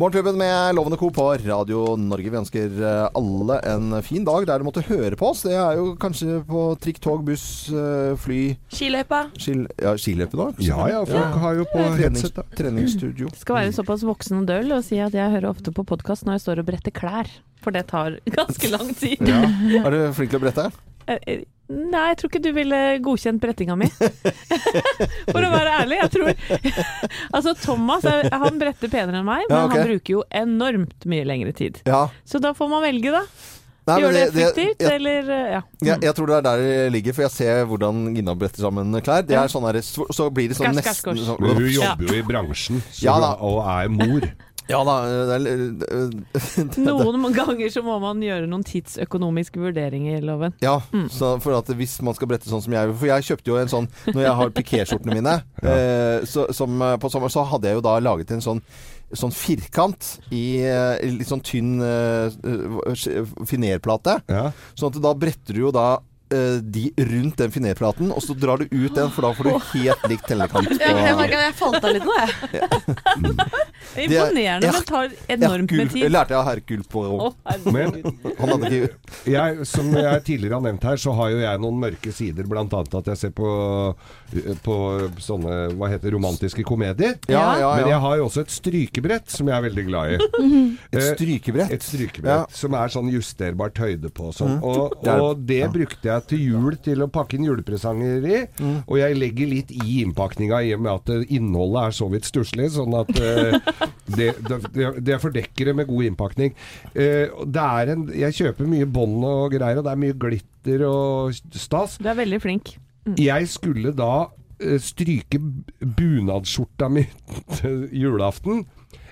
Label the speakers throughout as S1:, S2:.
S1: Morgenklubben med Lovende Co. på Radio Norge. Vi ønsker eh, alle en fin dag der du måtte høre på oss. Det er jo kanskje på trikk, tog, buss, eh, fly
S2: Skiløypa.
S1: skil, Ja, skiløype, da?
S3: Ja ja, folk har jo på
S1: Trenings,
S3: headset.
S1: treningsstudio.
S4: Skal være såpass voksen og døll og si at jeg hører ofte på podkast når jeg står og bretter klær. For det tar ganske lang tid.
S1: Ja. Er du flink til å brette?
S4: Eh, eh, Nei, jeg tror ikke du ville godkjent brettinga mi. For å være ærlig, jeg tror Altså, Thomas han bretter penere enn meg, men
S1: Ja, okay.
S4: han bruker jo enormt mye lengre tid.
S1: Ja.
S4: Så da får man velge, da.
S1: Nei,
S4: Gjør det effektivt,
S1: jeg,
S4: eller ja. ja.
S1: jeg, jeg tror det er der det ligger, for jeg ser hvordan Gina bretter sammen klær. Det er sånn der, så, så blir det sånn
S4: skars,
S1: nesten sånn,
S3: hun jobber jo i bransjen så
S1: Ja
S3: og er mor.
S1: Ja da. Det er, det,
S4: Noen ganger så må man gjøre noen tidsøkonomiske vurderinger, Loven.
S1: Ja,
S4: Mm.
S1: så for at hvis man skal brette sånn som jeg For jeg kjøpte jo en sånn Når jeg har pikéskjortene mine, eh, så, som, eh, på sommer, så hadde jeg jo da laget en sånn Sånn firkant i eh, litt sånn tynn eh, finerplate.
S3: Ja.
S1: Sånn at da bretter du jo da de rundt den finéplaten, og så drar du ut den, for da får du helt lik tellekant.
S2: Jeg, jeg
S1: på
S2: merker jeg falt av litt nå, jeg.
S4: Det er Imponerende,
S1: er-
S4: men tar enormt med
S1: tid
S4: tid.
S1: lærte jeg av Herkul på
S4: Å.
S3: Men
S1: Han hadde ikke
S3: jeg, som jeg tidligere har nevnt her, så har jo jeg noen mørke sider. Blant annet at jeg ser på, på sånne hva heter romantiske komedier.
S1: Ja, ja,
S3: Men jeg har jo også et strykebrett som jeg er veldig glad i.
S1: Et
S3: Eh,
S1: strykebrett.
S3: Et strykebrett som er sånn justerbart høyde på. Sånn.
S1: Mm.
S3: Og, og det brukte jeg til jul til å pakke inn julepresanger i.
S1: Mm.
S3: Og jeg legger litt i innpakninga i og med at eh, innholdet er så vidt stusslig. Sånn at uh, det, det, det fordekker det med god innpakning. Uh, det er en, jeg kjøper mye bånd og greier, og det er mye glitter og stas.
S4: Du er veldig flink.
S3: Jeg skulle da uh, stryke bunadsskjorta mi til julaften.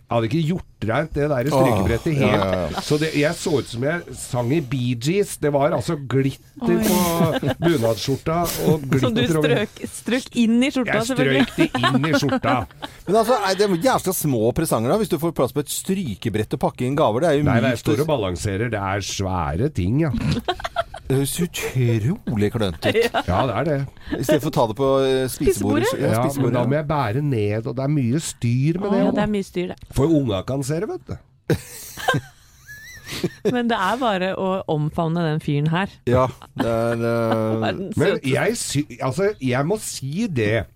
S3: Jeg hadde ikke gjort reint det der strykebrettet
S1: ja,
S3: helt.
S1: ja, ja.
S3: Så det, jeg så ut som jeg sang i Bee Gees. Det var altså glitter på bunadsskjorta og
S4: Som du strøk, strøk inn i skjorta,
S3: Jeg
S4: selvfølgelig.
S3: strøyk det inn i skjorta.
S1: Men altså, er det er jævla små presanger, da. Hvis du får plass på et strykebrett og pakke inn gaver. Det er jo
S3: mye nei, jeg
S1: mykt.
S3: står og balanserer. Det er svære ting, ja.
S1: Det høres utrolig klønete ut.
S3: Ja, det er det.
S1: I stedet for å ta det på eh, spisebordet.
S4: Spisebordet?
S1: Ja,
S3: Ja, men da må jeg bære ned, og det er mye styr med det.
S4: ja, det er mye styr, det.
S3: For unga kan se det, vet du.
S4: Men det er bare å omfavne den fyren her.
S1: ja, det er
S4: uh...
S3: Men jeg, sy altså, jeg må si det.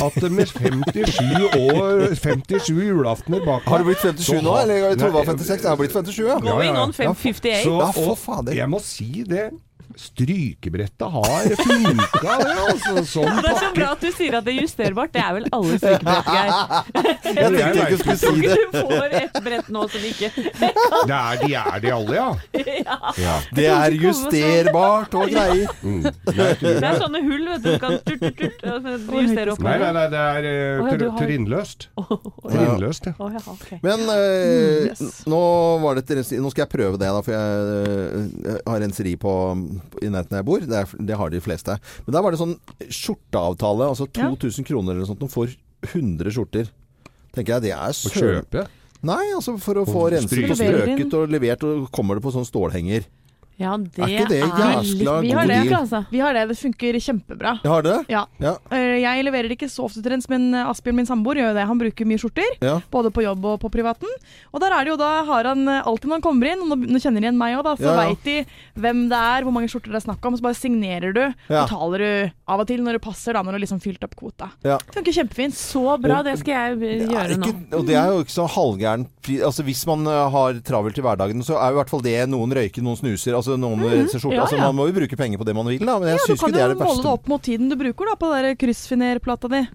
S3: At med 57 år 57 julaftener bak
S1: Har det blitt 57
S3: så
S1: nå?
S3: har-
S1: Eller jeg trodde det var 56. Jeg har blitt 57, ja.
S3: Ja,
S4: Going
S3: ja, ja.
S4: on 558.
S3: Så, og jeg må si det. Strykebrettet har funka, det. Altså, sånn
S4: Det er så
S3: pakke.
S4: bra at du sier at det er justerbart. Det er vel alle strykebrett, Geir.
S1: Jeg tenkte ikke skulle si det.
S4: Du får et brett nå som ikke
S3: Det er, de er de alle, ja. ja.
S1: Det er justerbart og greier.
S3: Mm.
S4: Det er sånne hull, vet du. Du kan tut, tut, tut, justere opp.
S3: nei, nei, nei, det er
S4: uh, ja, du
S3: trinnløst. Trinnløst, ja.
S4: Ja.
S1: Men eh,
S2: Mm, yes.
S1: nå, var det nå skal jeg prøve det, da, for jeg uh, har renseri på, i nærheten der jeg bor. Det, er, det har de fleste. Men der var det sånn skjorteavtale, altså
S4: Ja.
S1: 2000 kroner eller noe sånt for 100 skjorter. Tenker jeg det er
S3: Å
S1: søren
S3: kjøpe.
S1: Nei, altså for å få renset og strøket og levert, og kommer det på sånn stålhenger.
S4: Ja, det
S1: Er ikke det jæskla
S2: Vi har
S1: god
S2: det,
S1: deal?
S4: altså.
S2: Vi har det. Det funker kjempebra.
S1: Jeg har det?
S2: Ja.
S1: Ja.
S2: Eh, Jeg leverer det ikke så ofte til rens, men eh, Asbjørn, min samboer, gjør jo det. Han bruker mye skjorter.
S1: Ja.
S2: Både på jobb og på privaten. Og der er det jo da har han eh, alltid når han kommer inn, og nå, kjenner de igjen meg òg, da, så
S1: Ja,
S2: veit de hvem det er, hvor mange skjorter det er snakk om. Så bare signerer du, betaler du av og til når det passer, da, når du har liksom fylt opp kvota.
S1: Ja.
S2: Funker kjempefint.
S4: Så bra, det skal jeg gjøre
S1: ikke, nå. og det er jo ikke så halvgærent. Altså Hvis man har travelt i hverdagen, så er jo i hvert fall det noen røyker, noen snuser, altså noen renser skjorte.
S2: Mhm. Ja,
S1: altså. Man må jo bruke penger på det man vil, da. Men jeg
S2: Ja, du
S1: syns
S2: kan
S1: ikke det er
S2: jo
S1: det
S2: måle det
S1: verste.
S2: opp mot tiden du bruker da, på den der kryssfinerplata di.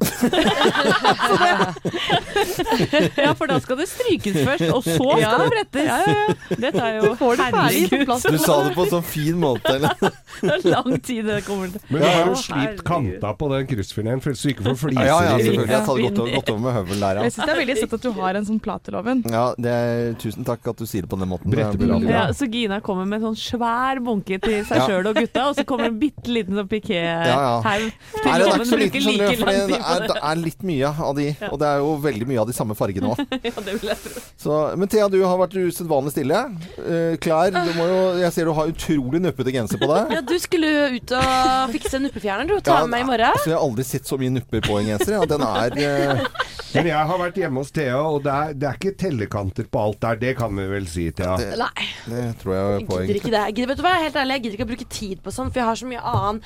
S4: Ja, for da skal det strykes først, og så skal
S2: Ja.
S4: det brettes.
S2: Ja, ja, ja.
S4: Det tar jo
S2: Får det ferdig på plass.
S1: Du sa det på en sånn fin måte. Eller?
S4: det er lang tid det kommer til.
S3: Men du har jo slipt kanta på den kryssfineren, så du ikke får fliser
S1: Ja, ja,
S3: i.
S1: selvfølgelig. Jeg tar
S4: det
S1: godt, over med høvel der,
S2: Jeg
S1: ja.
S2: syns det er veldig søtt at du har en sånn plateloven.
S1: ja det er, tusen takk at du sier det på den måten. Er.
S4: Ja, så Gina kommer med en sånn svær bunke til seg
S1: Ja.
S4: sjøl og gutta, og så kommer en bitte liten sånn
S1: Ja, ja.
S4: piké-haug.
S1: Nei, den er ikke så liten, skjønner du,
S4: like
S1: for
S4: lang
S1: det er,
S4: det.
S1: det er litt mye av de. Og det er jo veldig mye av de samme fargene òg.
S4: Ja, det vil jeg tro.
S1: Så, men Thea, du har vært usedvanlig stille. Uh, klær du må jo, Jeg ser du har utrolig nuppete genser på deg.
S2: Ja, du skulle jo ut og fikse nuppefjerner, du. Ta
S1: Ja,
S2: med meg i morgen.
S1: Altså, jeg har aldri sett så mye nupper på en genser. Ja, den er uh...
S3: Men jeg har vært hjemme hos Thea, og det er, det er ikke tellekanter på alt der. Det kan vi vel si, Thea.
S1: Det,
S5: Nei,
S1: det tror jeg på,
S5: gidder ikke det. Jeg gidder, vet du hva, helt ærlig, jeg gidder ikke å bruke tid på sånn, for jeg har så mye annen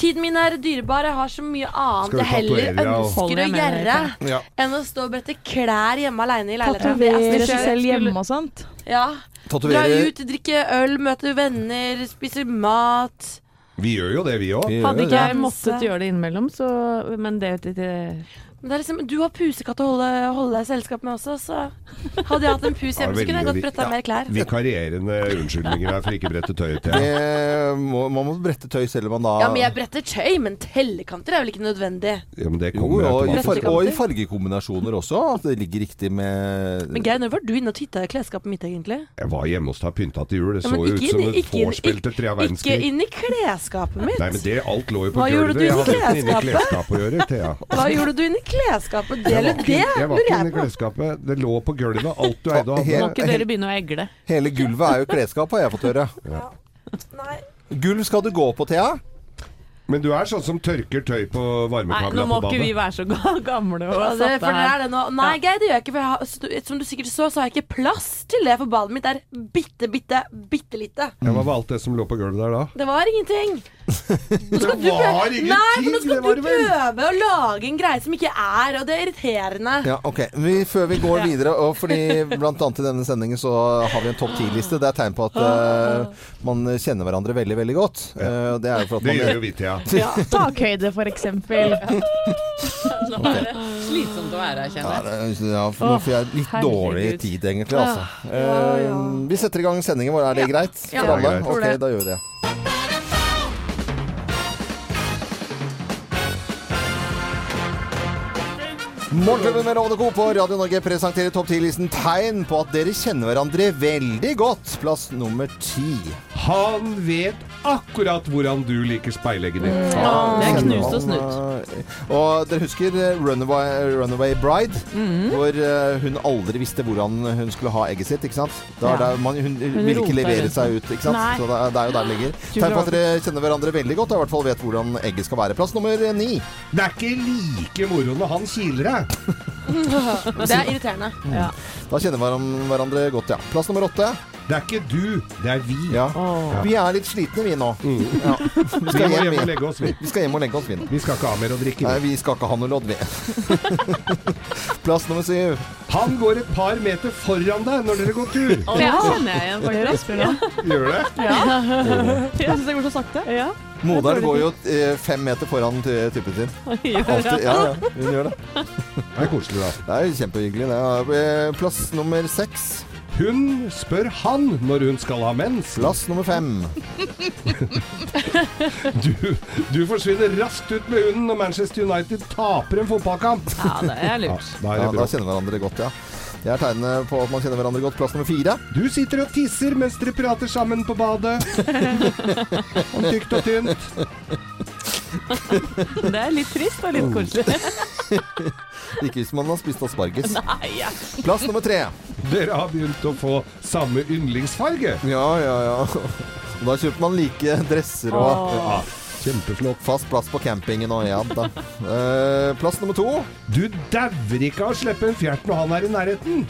S5: Tiden min er dyrebar, jeg har så mye annet jeg heller ønsker å gjøre
S1: Ja.
S5: enn å stå og brette klær hjemme aleine i leiligheten. Er
S2: Tatovere seg selv hjemme og sånt.
S5: Ja. Dra ut, drikke øl, møte venner, spise mat.
S3: Vi gjør jo det, vi òg.
S4: Hadde ikke jeg måttet gjøre det innimellom, så Men det, det, det
S5: liksom, du har pusekatt å holde, holde deg selskap med også, så hadde jeg hatt en pus
S3: Ja,
S5: hjemme, så kunne jeg godt bretta
S3: ja.
S5: mer klær.
S3: Vikarierende unnskyldninger her for ikke å brette tøy, Thea.
S1: Det må, man må brette tøy selv om man da
S5: Ja, men jeg bretter tøy, men tellekanter er vel ikke nødvendig.
S3: Ja, men det
S1: Jo,
S3: kommer
S1: og i, og i fargekombinasjoner også. At det ligger riktig med
S5: Men Geir, når var du inne og titta i klesskapet mitt, egentlig?
S3: Jeg var hjemme hos deg og pynta til jul. Det så jo ut som et
S5: ikke
S3: vorspiel til
S5: Ikke
S3: verdenskrig.
S5: inn i klesskapet mitt.
S3: Nei, men det, alt lå jo på
S5: Hva gjorde
S3: gulvet.
S5: du
S3: Jeg
S5: i
S3: hadde ikke
S5: klesskapet?
S3: klesskapet å gjøre, Thea.
S5: Hva gjorde du inni klesskapet? Det eller det
S3: jeg var ikke
S5: inne
S3: inni
S5: på.
S3: klesskapet. Det lå på gulvet. Alt du eide og
S1: Helt-
S4: Må ikke dere begynne å egle?
S1: Hele gulvet er jo klesskap, har jeg fått høre.
S5: Nei.
S1: Gulv skal du gå på, Thea?
S3: Men du er sånn som tørker tøy på
S4: Nei, nå må ikke vi være så gamle og
S5: Ja, det,
S4: satte
S5: for det er det nå. Nei, Geir, det gjør jeg ikke. For jeg har, som du sikkert så, så har jeg ikke plass til det. For badet mitt er bitte, bitte, bitte lite.
S3: Ja, hva var alt det som lå på gulvet der da?
S5: Det var ingenting.
S3: Det var ingenting!
S5: Nei, men nå skal du prøve å lage en greie som ikke er, og det er irriterende.
S1: Ja, ok. Vi, før vi går videre, og fordi blant annet i denne sendingen så har vi en topp ti-liste. Det er tegn på at eh, man kjenner hverandre veldig, veldig godt. Eh, det er jo for at
S3: Det gjør jo vi, Thea.
S2: Ja, takhøyde, for eksempel.
S6: Nå er det slitsomt å være her, kjenner jeg.
S1: det, ja, for nå får jeg litt
S4: herregud.
S1: dårlig tid, egentlig. Altså.
S5: Ja, ja.
S1: Eh, vi setter i gang sendingen vår. Er det greit
S5: Ja,
S1: for alle?
S3: det er greit.
S1: Ok, da gjør vi det. Morgenklubben med Lovende Co. på Radio Norge presenterer topp 10-listen tegn på at dere kjenner hverandre veldig godt. Plass nummer ti.
S3: Han vet akkurat hvordan du liker speilegget ditt.
S4: Det er knust og snudd.
S1: Og dere husker eh, Runaway, Runaway Bride?
S4: Mm.
S1: Hvor eh, hun aldri visste hvordan hun skulle ha egget sitt. ikke sant? Da er
S4: Ja.
S1: man, hun, vil ikke levere seg ut. ikke sant?
S4: Nei.
S1: Så det er, det er jo der det ligger. Tegn på at dere kjenner hverandre veldig godt og i hvert fall vet hvordan egget skal være. Plass nummer ni.
S3: Det er ikke like moro når han kiler deg.
S5: Det er irriterende.
S4: Ja.
S1: Da kjenner vi hverandre godt, ja. Plass nummer åtte.
S3: Det er ikke du, det er vi.
S1: Ja.
S4: Ja.
S1: Vi er litt slitne, vi nå. Ja. Vi, skal hjem,
S3: hjem og legge oss, vi.
S1: vi skal hjem og legge oss, vi.
S3: Vi skal ikke ha mer å drikke.
S1: Nei,
S3: vi.
S1: skal ikke ha noe lodd, vi. Plass nummer syv.
S3: Han går et par meter foran deg når dere går tur.
S4: Og det kjenner jeg igjen, faktisk.
S3: Gjør det?
S2: Jeg syns det går så sakte.
S4: Ja.
S1: Moderen går jo eh, fem meter foran ty- typen sin. Alltid. Ja, ja, hun gjør det.
S3: Det er koselig, da.
S1: Det er kjempehyggelig. Det er eh, plass nummer seks.
S3: Hun spør han når hun skal ha mens.
S1: Plass nummer fem.
S3: Du, du forsvinner raskt ut med hunden når Manchester United taper en fotballkamp.
S4: ja, det er
S3: Ja,
S4: lurt.
S3: da er
S1: Ja, da kjenner hverandre godt, ja. Jeg er tegnet på at man kjenner hverandre godt. Plass nummer fire.
S3: Du sitter og tisser mens dere prater sammen på badet. Om tykt og tynt.
S4: Det er litt trist og litt koselig.
S1: Ikke hvis man har spist asparges.
S4: Nei, ja.
S1: Plass nummer tre.
S3: Dere har begynt å få samme yndlingsfarge.
S1: Ja, ja, ja. Da kjøper man like dresser og
S3: Ja, kjempeflott.
S1: fast plass på campingen og ja da. Eh, plass nummer to.
S3: Du dauer ikke av å slippe en fjert når han er i nærheten.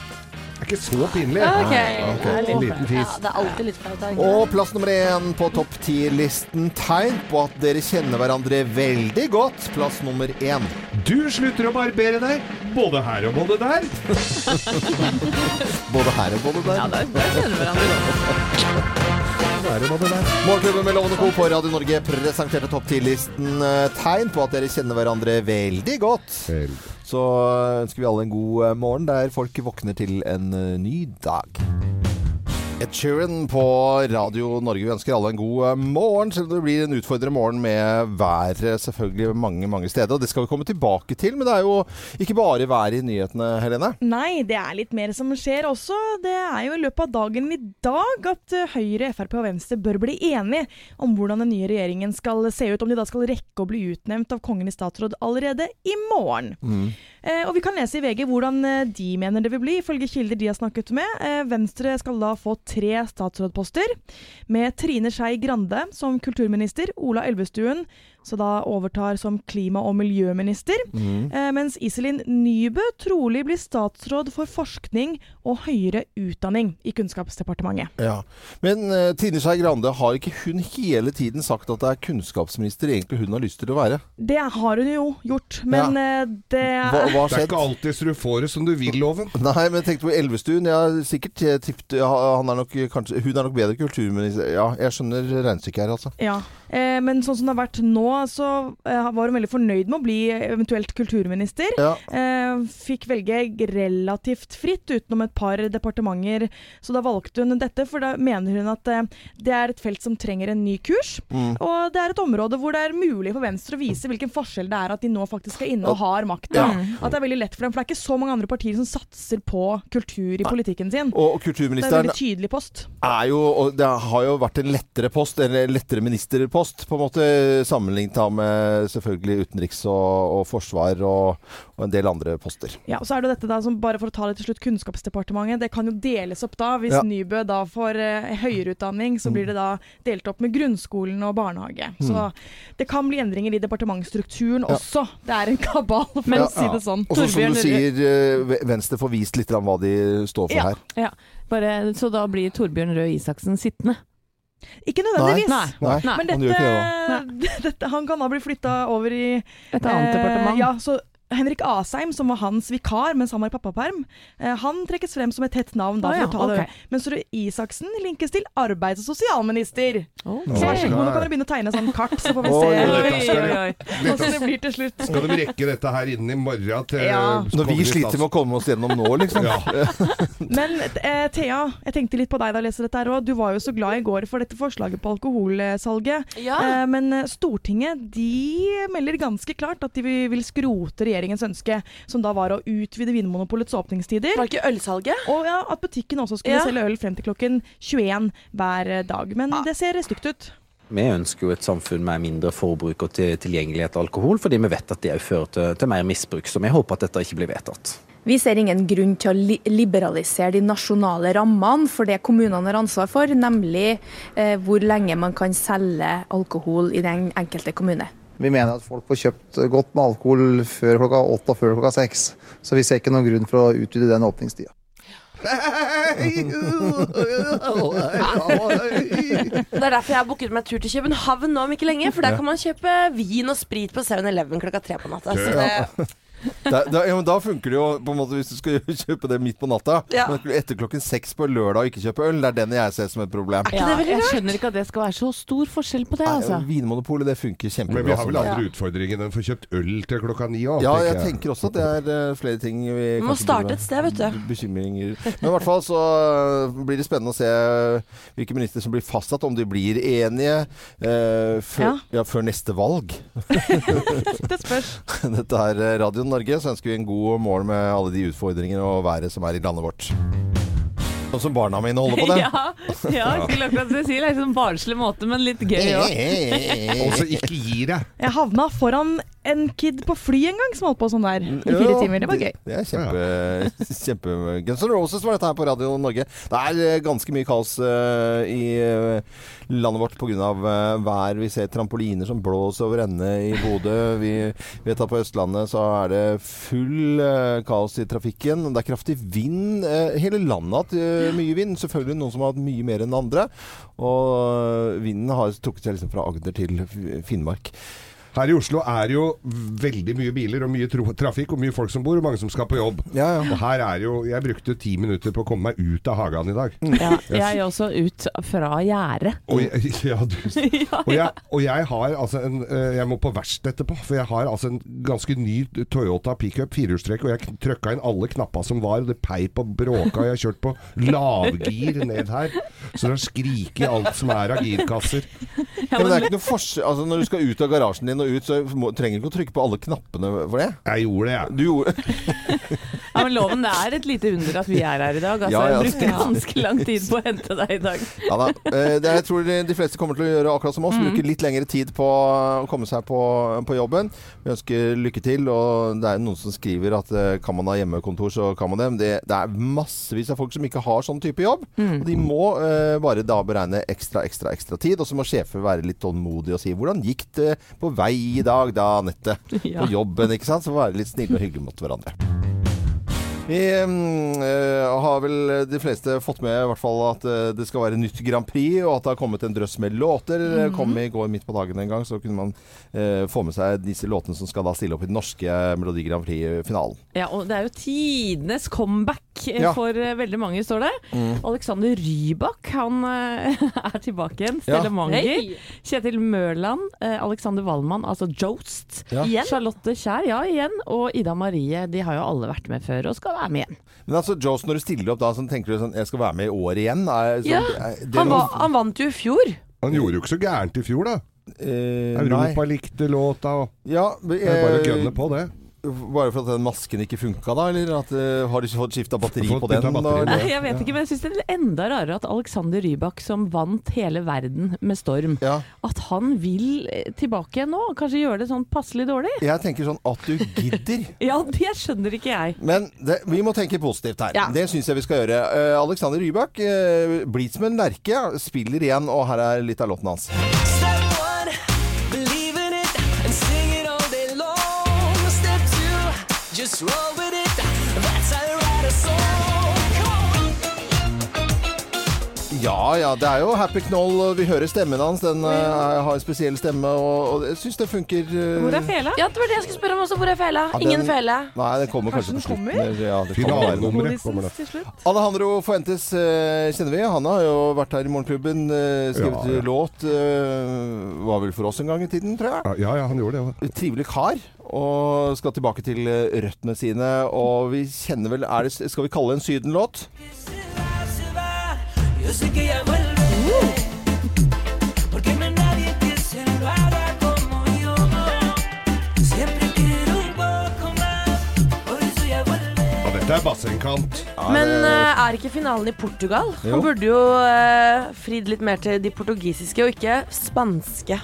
S3: Det er ikke så pinlig.
S5: Okay.
S1: Okay.
S3: En liten
S5: Ja,
S3: fis.
S5: det er alltid litt flaut.
S1: Og plass nummer én på topp ti-listen. Tegn på at dere kjenner hverandre veldig godt. Plass nummer én.
S3: Du slutter å barbere deg, både her og både der.
S1: Både her og både der.
S4: Ja, da kjenner vi hverandre godt.
S3: Her med det der.
S1: Morgenklubben med Lovende Co. på Radio Norge presenterte topp 10-listen eh, tegn på at dere kjenner hverandre veldig godt. Så ønsker vi alle en god eh, morgen der folk våkner til en eh, ny dag. Ed Sheeran på Radio Norge. Vi ønsker alle en god eh, morgen, selv om det blir en utfordrende morgen med været selvfølgelig mange mange steder. Og Det skal vi komme tilbake til, men det er jo ikke bare vær i nyhetene, Helene.
S2: Nei, det er litt mer som skjer også. Det er jo i løpet av dagen i dag at eh, Høyre, Frp og Venstre bør bli enige om hvordan den nye regjeringen skal se ut. Om de da skal rekke å bli utnevnt av Kongen i statsråd allerede i morgen. Eh, og vi kan lese i VG hvordan eh, de mener det vil bli, ifølge kilder de har snakket med. Eh, Venstre skal da få tre statsrådposter, med Trine Skei Grande som kulturminister, Ola Elvestuen så da overtar som klima- og miljøminister.
S1: Mm.
S2: Eh, mens Iselin Nybø trolig blir statsråd for forskning og høyere utdanning i Kunnskapsdepartementet.
S1: Ja. Men uh, Trine Skei Grande, har ikke hun hele tiden sagt at det er kunnskapsminister egentlig hun har lyst til å være?
S2: Det har hun jo gjort, men ja. det
S1: Hva, hva
S3: Det er ikke alltid så du får det som du vil, Loven.
S1: Nei, men jeg tenkte på Elvestuen. Jeg har sikkert eh, tippet Hun er nok bedre kulturminister. Ja, jeg skjønner regnestykket her, altså.
S2: Ja, eh, men sånn som det har vært nå, så eh, var hun veldig fornøyd med å bli eventuelt kulturminister.
S1: Ja.
S2: Eh, fikk velge relativt fritt utenom et par departementer, så da valgte hun dette, for da mener hun at eh, det er et felt som trenger en ny kurs.
S1: Mm.
S2: Og det er et område hvor det er mulig for Venstre å vise hvilken forskjell det er at de nå faktisk er inne og har makta. At det er veldig lett for dem, for det er ikke så mange andre partier som satser på kultur i politikken sin.
S1: Og
S2: Det er en
S1: kulturministeren
S2: veldig tydelig post.
S1: er jo og Det har jo vært en lettere post, eller lettere ministerpost, på en måte, sammenlignet da med selvfølgelig utenriks og, og forsvar og, og en del andre poster.
S2: Ja, og så er det dette da, som bare for å ta det til slutt, Kunnskapsdepartementet. Det kan jo deles opp da. Hvis
S1: Ja.
S2: Nybø da får eh, høyere utdanning, så blir det da delt opp med grunnskolen og barnehage. Så det kan bli endringer i departementsstrukturen
S1: Ja.
S2: også. Det er en kabal, for
S1: Ja.
S2: å si det sånn.
S1: Og som du sier, eh, Venstre får vist litt hva de står for her.
S4: Ja, bare, så da blir Torbjørn Røe Isaksen sittende?
S2: Ikke nødvendigvis.
S4: Nei.
S1: Nei,
S4: Nei.
S2: Men
S1: han
S2: dette,
S1: gjør
S2: dette, han kan da bli flytta over i
S4: Et annet
S2: eh,
S4: departement?
S2: Ja, så Henrik Asheim, som var hans vikar mens han var i pappaperm, eh, han trekkes frem som et tett navn. da for
S4: ja,
S2: å ta Mens Røe Isaksen linkes til arbeids- og sosialminister.
S4: Ok.
S2: Så vær så god, nå kan dere begynne å tegne sånn kart, så får vi se
S3: dette skal
S4: Oi, oi, oi.
S2: hvordan det blir til slutt.
S3: Skal de rekke dette her innen i morgen til
S2: Ja.
S1: Når vi sliter med å komme oss gjennom nå, liksom.
S3: Ja.
S2: Men eh, Thea, jeg tenkte litt på deg da jeg leste dette her òg. Du var jo så glad i går for dette forslaget på alkoholsalget.
S5: Ja.
S2: Eh, men eh, Stortinget de melder ganske klart at de vil skrote skrote regjeringens ønske, som da var å utvide Vinmonopolets åpningstider.
S5: Var det ikke ølsalget?
S2: Og ja, at butikken også skulle
S5: Ja.
S2: selge øl frem til klokken 21 hver eh, dag. Men det ser stygt ut.
S7: Vi ønsker jo et samfunn med mindre forbruk og til tilgjengelighet av alkohol, fordi vi vet at det òg fører til, til mer misbruk. Så vi håper at dette ikke blir vedtatt.
S8: Vi ser ingen grunn til å li liberalisere de nasjonale rammene for det kommunene har ansvar for, nemlig eh, hvor lenge man kan selge alkohol i den enkelte kommune.
S9: Vi mener at folk får kjøpt godt med alkohol før klokka åtte og før klokka seks. Så vi ser ikke noen grunn for å utvide den åpningstida.
S5: Det er derfor jeg har booket meg tur til København nå om ikke lenge. For der kan man kjøpe vin og sprit på 7-Eleven klokka tre på natta. Så det,
S1: Da, da, ja, men da funker det jo på en måte hvis du skal kjøpe det midt på natta.
S5: Ja.
S1: Men etter klokken seks på lørdag og ikke kjøpe øl, det er den jeg ser som et problem.
S5: ikke
S4: Ja,
S5: det veldig
S4: jeg skjønner ikke at det skal være så stor forskjell på det, altså.
S1: Nei, Vinmonopolet det funker
S3: Men vi har vel andre utfordringer enn å få kjøpt øl til klokka ni òg.
S1: Ja, jeg tenker også at det er uh, flere ting vi
S5: Vi må starte et sted, vet du.
S1: Bekymringer. Men i hvert fall så eh, blir det spennende å se hvilke ministre som blir fastsatt, om de blir enige uh, før,
S2: Ja.
S1: ja, før neste valg.
S2: Det spørs.
S1: Dette er eh, Radio Norge, så ønsker vi en god morgen med alle de utfordringer og været som er i landet vårt. Sånn som barna mine holder på det.
S4: Ja, ja, skulle akkurat si det. Litt sånn barnslig måte, men litt gøy òg.
S3: Og så ikke gir deg.
S2: Jeg havna foran en kid på fly en gang som holdt på sånn der i fire
S1: Ja,
S2: timer. Det var gøy.
S1: Det er kjempe, kjempe Guns N' Roses var dette her på Radio Norge. Det er eh, ganske mye kaos eh, i eh, landet vårt pga. Uh, vær. Vi ser trampoliner som blåser over ende i Bodø. Vi vet at på Østlandet så er det full kaos i trafikken. Det er kraftig vind. hele landet har hatt mye vind. Selvfølgelig noen som har hatt mye mer enn andre. Og vinden har trukket seg liksom fra Agder til Finnmark.
S3: Her i Oslo er jo veldig mye biler og mye trafikk og mye folk som bor, og mange som skal på jobb.
S1: Ja, ja.
S3: Og her er jo Jeg brukte ti minutter på å komme meg ut av hagen i dag.
S4: Ja, jeg er også ut fra gjerdet.
S3: Og ja, og, og jeg har altså en eh, Jeg må på verksted etterpå, for jeg har altså en ganske ny Toyota pickup firehjulstrekk, og jeg trykka inn alle knappa som var, og det peip og bråka, og jeg har kjørt på lavgir ned her. Så det har skriket alt som er av girkasser.
S1: Ja, men det er ikke noe forskjell altså, Når du skal ut av garasjen din og ut, så må, trenger du ikke å trykke på alle knappene for det.
S3: Jeg gjorde det, jeg.
S1: Du gjorde
S4: Ja, Ja, men Loven, det er et lite under at vi er her i dag. Altså,
S1: Ja, ja.
S4: Jeg brukte ganske lang tid på å hente deg i dag.
S1: Ja da. Eh, Det, jeg tror de fleste kommer til å gjøre akkurat som oss.
S4: Mm.
S1: Bruke litt lengre tid på å komme seg på, på jobben. Vi ønsker lykke til. Og det er noen som skriver at eh, kan man ha hjemmekontor, så kan man det. Men det, det er massevis av folk som ikke har sånn type jobb.
S4: Mm.
S1: Og de må eh, bare da beregne ekstra, ekstra, ekstra tid. Og så må sjefer være litt tålmodige og si 'Hvordan gikk det på vei i dag, da, Anette?'
S4: Ja.
S1: På jobben, ikke sant? Så være litt snille og hyggelige mot hverandre. Vi mm, eh, har vel de fleste fått med i hvert fall at eh, det skal være nytt Grand Prix, og at det har kommet en drøss med låter. Det Kom i går midt på dagen en gang, så kunne man øh, få med seg disse låtene som skal da stille opp i den norske Melodi Grand Prix-finalen.
S4: Ja, og det er jo tidenes comeback
S1: Ja.
S4: for eh, veldig mange, står det.
S1: Mm.
S4: Alexander Rybak, han eh, er tilbake igjen. Stella
S1: Ja.
S4: Manger.
S5: Hey.
S4: Kjetil Mørland, eh, Alexander Wallmann, altså Jost.
S1: Ja.
S4: Charlotte Kjær, ja igjen. Og Ida Marie. De har jo alle vært med før og skal være med igjen.
S1: Men altså, Jost, når du stiller opp da, så tenker du sånn Jeg skal være med i år igjen? Er, sånn,
S5: Ja,
S1: er det
S5: Han, var, han vant jo i fjor.
S3: Han gjorde jo ikke så gærent i fjor, da.
S1: eh,
S3: Europa
S1: nei.
S3: likte låta, og
S1: Ja, eh,
S3: det er bare å
S1: eh,
S3: gønne på det.
S1: Bare for at den masken ikke funka, da? Eller at, uh, har de ikke fått skifta batteri
S3: Fått
S1: på den?
S3: batteri.
S1: da,
S4: Nei, jeg vet ikke, men jeg syns det er enda rarere at Alexander Rybak, som vant hele verden med storm,
S1: Ja.
S4: at han vil eh, tilbake igjen nå. Kanskje gjøre det sånn passelig dårlig?
S1: Jeg tenker sånn at du gidder.
S4: Ja, det skjønner ikke jeg.
S1: Men det, vi må tenke positivt her.
S4: Ja.
S1: Det syns jeg vi skal gjøre. Uh, Alexander Rybak uh, blir som en lerke. Spiller igjen, og her er litt av låten hans. Ja ja, det er jo Happy Knoll. Vi hører stemmen hans. Den uh, har en spesiell stemme, og, og jeg syns det funker. uh,
S4: Hvor er fela?
S5: Ja, det var det jeg skulle spørre om også. Hvor er fela?
S1: Ja,
S5: Ingen
S1: den-
S5: fele.
S1: Nei, det kommer kanskje,
S2: Kanskje
S1: på
S2: den
S1: slutten.
S2: kommer?
S1: Ja, det kommer være noe.
S3: Finalenummeret kommer
S2: Godisens
S3: det.
S2: til slutt.
S1: Alejandro Fuentes uh, kjenner vi. Han har jo vært her i Morgenklubben, uh, skrevet
S3: Ja, ja.
S1: låt. Uh, var vel for oss en gang i tiden, tror jeg.
S3: Ja, ja, han gjorde det. ja.
S1: trivelig kar. Og skal tilbake til eh, røttene sine. Og vi kjenner vel er det, Skal vi kalle det en Syden-låt?
S10: Yo sé que ella vuelve. Porque no hay nadie que se lo haga como yo. Siempre quiero un poco más. Por eso ella vuelve.
S3: Ja, dette er bassengkant.
S5: Men eh, er ikke finalen i Portugal?
S1: Jo.
S5: Han burde jo uh, fridd litt mer til de portugisiske, og ikke spanske.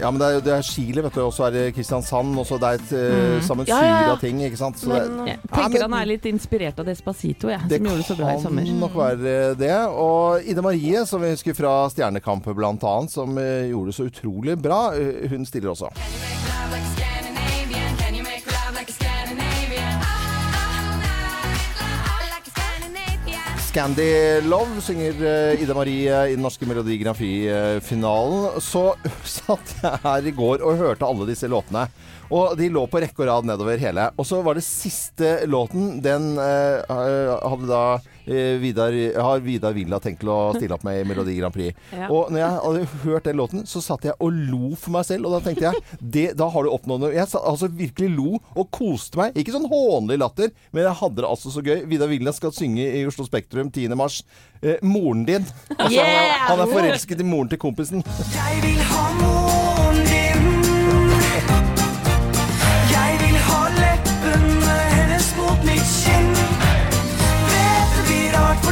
S1: Ja, men det er, det er Chile, vet du. Og så er det Kristiansand. Og så det er et uh, sammensurium
S5: Ja, ja, ja.
S1: av ting, ikke sant. Så
S5: Men,
S1: det,
S4: Jeg
S1: Ja,
S4: tenker
S1: men-
S4: han er litt inspirert av Despacito, jeg, som gjorde det så bra i sommer.
S1: Det kan nok være det. Og Ida Marie, som vi husker fra Stjernekamp annet, som eh, gjorde det så utrolig bra, eh, hun stiller også. Scandy Love synger eh, Ida Marie i den norske Melodi Grand Prix-finalen. Så satt jeg her i går og hørte alle disse låtene. Og de lå på rekke og rad nedover hele. Og så var det siste låten. Den eh, hadde da eh, Vidar, har Vidar Villa tenkt å stille opp med i Melodi Grand Prix.
S4: Ja.
S1: Og når jeg hadde hørt den låten, så satt jeg og lo for meg selv. Og da tenkte jeg det, da har du oppnådd noe. Jeg satt, altså virkelig lo og koste meg. Ikke sånn hånlig latter, men jeg hadde det altså så gøy. Vidar Villa skal synge i Oslo Spektrum 10. mars. Eh, moren din. Altså,
S5: Yeah!
S1: han, han er forelsket i moren til kompisen.
S10: Jeg vil ha moren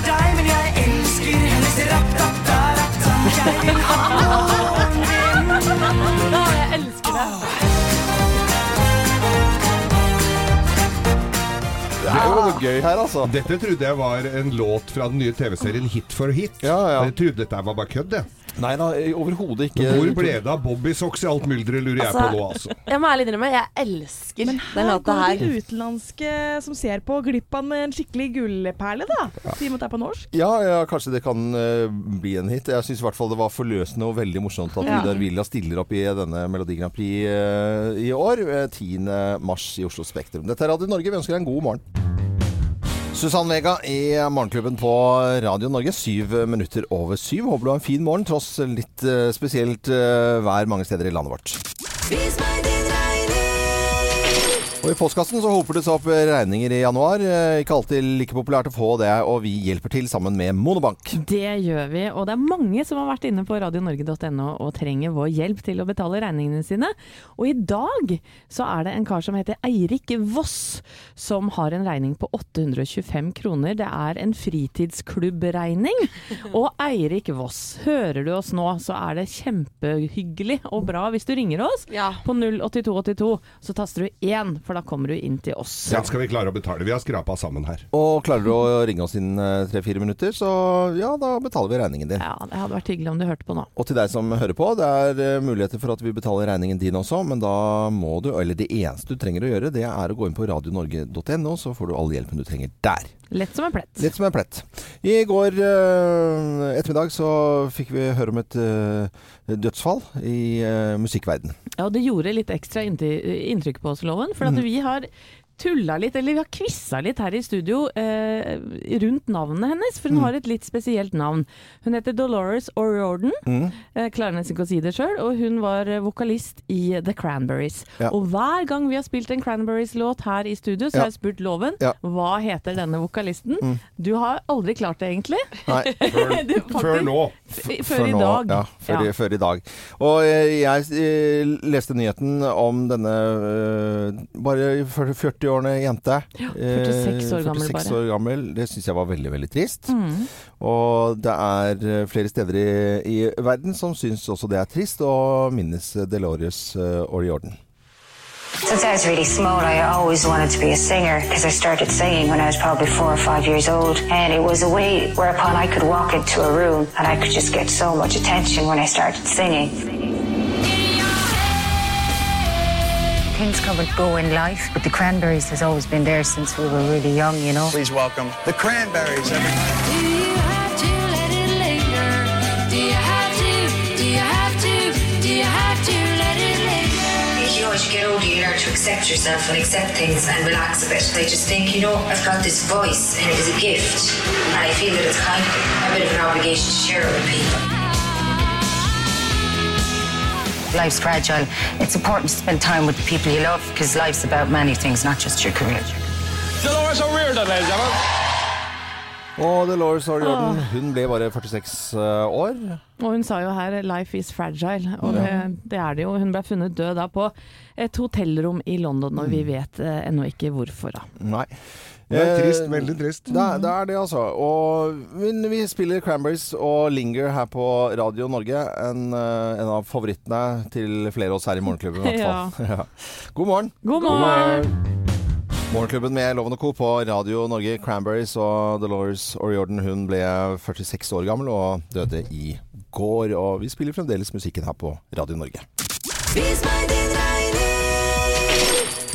S10: for deg, men jeg elsker hennes rapp-dapp-da-rapp-da. Jeg vil ha noen venn.
S5: Ja, jeg elsker det.
S1: Det er jo noe gøy her, altså.
S3: Dette trodde jeg var en låt fra den nye TV-serien Hit for hit.
S1: Ja, ja.
S3: Jeg trodde dette var bare kødd, jeg.
S1: Nei da, overhodet ikke.
S3: Hvor ble det av Bobbysocks i alt mylderet, lurer jeg på nå, altså.
S5: Jeg må ærlig innrømme, jeg elsker
S2: Men
S5: den
S2: her
S5: låta
S2: går
S5: det
S2: de utenlandske som ser på, glipp av en skikkelig gullperle, da. Og med det er på norsk.
S1: Ja, ja, kanskje det kan uh, bli en hit. Jeg syns i hvert fall det var forløsende og veldig morsomt at
S2: Ja.
S1: Vidar Villa stiller opp i denne Melodi Grand Prix uh, i år. eh, 10. mars i Oslo Spektrum. Dette er Radio Norge. Vi ønsker deg en god morgen. Susann Vega i Morgenklubben på Radio Norge. Syv minutter over syv. Håper du har en fin morgen, tross litt eh, spesielt eh, vær mange steder i landet vårt.
S10: Vis meg regning.
S1: Og I postkassen så hoper det seg opp regninger i januar. Eh, Ikke alltid like populært å få det, og vi hjelper til sammen med Monobank.
S4: Det gjør vi, og det er mange som har vært inne på radionorge.no og trenger vår hjelp til å betale regningene sine. Og i dag så er det en kar som heter Eirik Voss, som har en regning på 825 kroner. Det er en fritidsklubbregning. Og Eirik Voss, hører du oss nå, så er det kjempehyggelig og bra hvis du ringer oss
S5: Ja.
S4: på 08282. Så taster du 1, for da kommer du inn til oss.
S3: Den skal vi klare å betale. Vi har skrapa sammen her.
S1: Og klarer du å ringe oss innen tre-fire minutter, så ja, da betaler vi regningen din.
S4: Ja, det hadde vært hyggelig om du hørte på nå.
S1: Og til deg som hører på, det er eh, muligheter for at vi betaler regningen din også, men da må du, eller det eneste du trenger å gjøre, det er å gå inn på radionorge.no, så får du all hjelpen du trenger der.
S4: Lett som en plett.
S1: Litt som en plett. I går eh, ettermiddag så fikk vi høre om et eh, dødsfall i uh, musikkverden.
S4: Ja, og det gjorde litt ekstra inntrykk på oss, Loven. For at
S1: mm.
S4: vi har tulla litt, eller vi har quiza litt her i studio eh, rundt navnet hennes. For hun
S1: mm.
S4: har et litt spesielt navn. Hun heter Dolores O'Riordan.
S1: Mm.
S4: Eh, klarer nesten ikke å si det sjøl. Og hun var eh, vokalist i The Cranberries.
S1: Ja.
S4: Og hver gang vi har spilt en Cranberries-låt her i studio, så
S1: Ja.
S4: har jeg spurt Loven
S1: Ja.
S4: hva heter denne vokalisten.
S1: Mm.
S4: Du har aldri klart det, egentlig.
S1: Nei.
S3: Før,
S4: Du, faktisk-
S3: før nå.
S4: F- Før i
S1: nå,
S4: dag.
S1: Ja, før,
S4: Ja.
S1: I, før i dag. Og eh, jeg eh, leste nyheten om denne eh, bare 40-årene jente.
S4: Ja,
S1: Eh,
S4: 46 år gammel
S1: 46
S4: bare.
S1: år gammel. Det syns jeg var veldig, veldig trist.
S4: Mm.
S1: Og det er eh, flere steder i, i verden som syns også det er trist, å minnes Delorius uh, O'Riordan.
S11: Since I was really small, I always wanted to be a singer because I started singing when I was probably four or five years old. And it was a way whereupon I could walk into a room and I could just get so much attention when I started singing. Things come and go in life, but the Cranberries has always been there since we were really young, you know.
S10: Please welcome the Cranberries, everybody.
S11: You know, as you
S10: have to do you have to do you have to let it later
S11: you know you get older, you learn to accept yourself and accept things and relax a bit. I just think, you know, I've got this voice and it is a gift, and I feel that it's kind of a bit of an obligation to share it with people. Life's fragile. It's important to spend time with the people you love because life's about many things, not just your career.
S10: Dolores O'Riordan, ladies and gentlemen.
S1: Og Dolores O'Riordan, hun ble bare 46 år.
S4: Og hun sa jo her 'life is fragile', og det, det er det jo. Hun ble funnet død da på et hotellrom i London, og vi vet eh, ennå ikke hvorfor. da.
S1: Nei.
S3: Det er trist.
S1: Eh,
S3: Veldig trist.
S1: Det det er det, altså. Og, men vi spiller Cranberries og Linger her på Radio Norge. En, eh, en av favorittene til flere av oss her i Morgenklubben. i hvert fall. Ja. God morgen.
S4: God morgen!
S1: Morgenklubben med Loven og Co. på Radio Norge. Cranberries og Dolores O'Riordan. Hun ble 46 år gammel og døde i går. Og vi spiller fremdeles musikken her på Radio Norge.
S10: Vis meg din.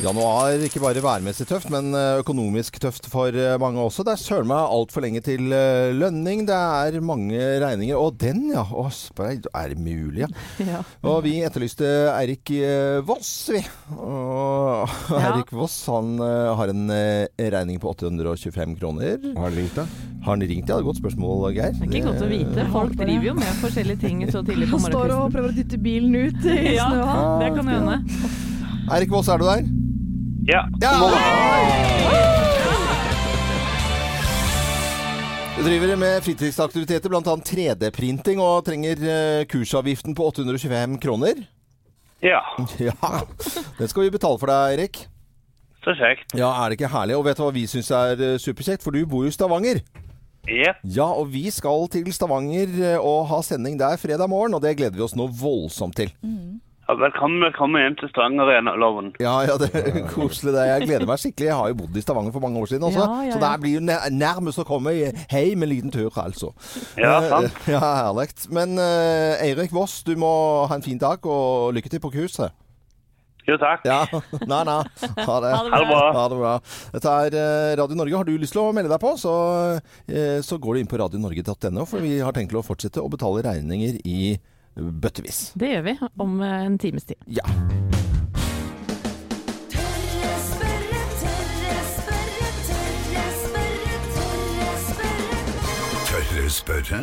S1: Januar ikke bare værmessig tøft, men eh, økonomisk tøft for eh, mange også. Det er søren meg altfor lenge til eh, lønning. Det er mange regninger. Og den, ja! Å, er det mulig, ja?
S4: Ja.
S1: Og vi etterlyste Eirik Voss, vi. Og
S4: Ja.
S1: Eirik Voss han har en regning på 825 kroner.
S3: Har han ringt, da?
S1: Har han ringt? Ja, det er et godt spørsmål, Geir.
S4: Det er ikke godt å vite. Folk driver jo med forskjellige ting så tidlig på
S2: Han står og prøver å dytte bilen ut i
S4: Ja, det kan hende.
S1: Eirik Voss, er du der?
S12: Ja.
S1: Ja! Du driver med fritidsaktiviteter, bl.a. 3D-printing, og trenger eh, kursavgiften på 825 kroner.
S12: Ja,
S1: Ja, Den skal vi betale for deg, Eirik.
S12: så kjekt.
S1: Ja, er det ikke herlig? Og vet du hva vi syns er eh, superkjekt? For du bor jo i Stavanger.
S12: Yep.
S1: Ja, og vi skal til Stavanger eh, og ha sending der fredag morgen, og det gleder vi oss nå voldsomt til.
S12: Ja, Velkommen, velkommen hjem til Loven.
S1: Ja, ja, det er koselig det. Jeg gleder meg skikkelig. Jeg har jo bodd i Stavanger for mange år siden også,
S4: Ja, ja,
S1: så det blir jo nærmest å komme hjem en liten tur, altså.
S12: Ja,
S1: Eh,
S12: sant.
S1: Ja, herlig. Men eh, Eirik Voss, du må ha en fin dag, og lykke til på kurset.
S12: Jo, takk.
S1: Ja, nei, nei. Ha det.
S4: Ha det
S12: bra.
S1: Ha det bra. Dette er eh, Radio Norge. Har du lyst til å melde deg på, så, så går du inn på radionorge.no, for vi har tenkt å fortsette å betale regninger i bøttevis.
S4: Det gjør vi om eh, en times tid.
S1: Ja.
S10: Tørre spørre,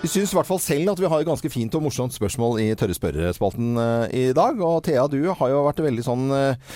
S1: Vi syns i hvert fall selv at vi har et ganske fint og morsomt spørsmål i Tørre spørrespalten eh, i dag. Og Thea, du har jo vært veldig sånn eh,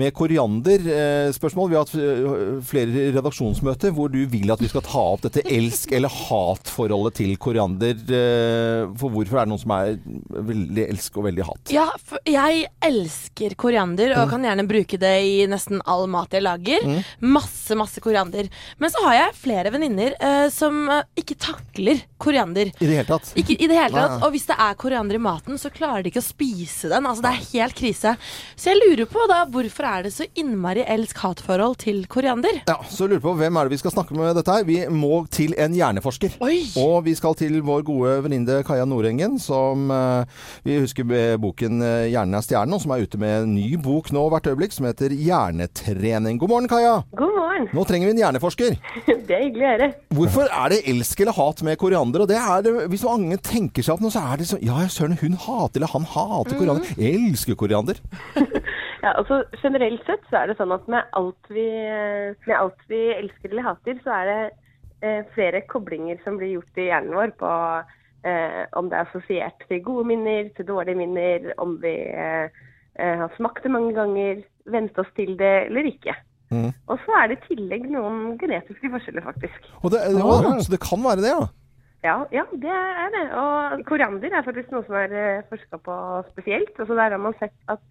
S1: med koriander-spørsmål. vi har hatt eh, flere redaksjonsmøter hvor du vil at vi skal ta opp dette elsk- eller hat-forholdet til koriander. eh, For hvorfor er det noen som er veldig elsk og veldig hat?
S5: Ja, jeg elsker koriander og
S1: Mm.
S5: kan gjerne bruke det i nesten all mat jeg lager.
S1: Mm.
S5: Masse, masse koriander. Men så har jeg flere venninner eh, som eh, ikke takler koriander.
S1: I det hele tatt?
S5: Ikke i det hele tatt.
S1: Nei.
S5: Og hvis det er koriander i maten, så klarer de ikke å spise den. Altså, det er helt krise. Så jeg lurer på da, hvorfor er det så innmari elsk-hat-forhold til koriander?
S1: Ja, så lurer på hvem er det vi skal snakke med dette her. Vi må til en hjerneforsker. Og vi skal til vår gode venninne Kaja Nordengen, som eh, vi husker boken eh, 'Hjernen er stjernen', og som er ute med en ny bok nå hvert øyeblikk som heter 'Hjernetrening'. God morgen, Kaja.
S13: God morgen.
S1: Nå trenger vi en hjerneforsker.
S13: Det er hyggelig å høre.
S1: Hvorfor er det elsk eller hat med koriander? Og det er det, Hvis mange tenker seg opp nå, så er det sånn Ja, søren, hun hater eller han hater koriander. Jeg elsker koriander.
S13: Ja, altså Generelt sett så er det sånn at med alt vi, med alt vi elsker eller hater, så er det eh, flere koblinger som blir gjort i hjernen vår på eh, om det er assosiert til gode minner, til dårlige minner, om vi eh, eh, har smakt det mange ganger, vent oss til det eller ikke.
S1: Mm.
S13: Og så er det i tillegg noen genetiske forskjeller, faktisk.
S1: Og det, og, så det kan være det, ja?
S13: Ja, ja, det er det. Og koriander er faktisk noe som er forska på spesielt. Altså Der har man sett at,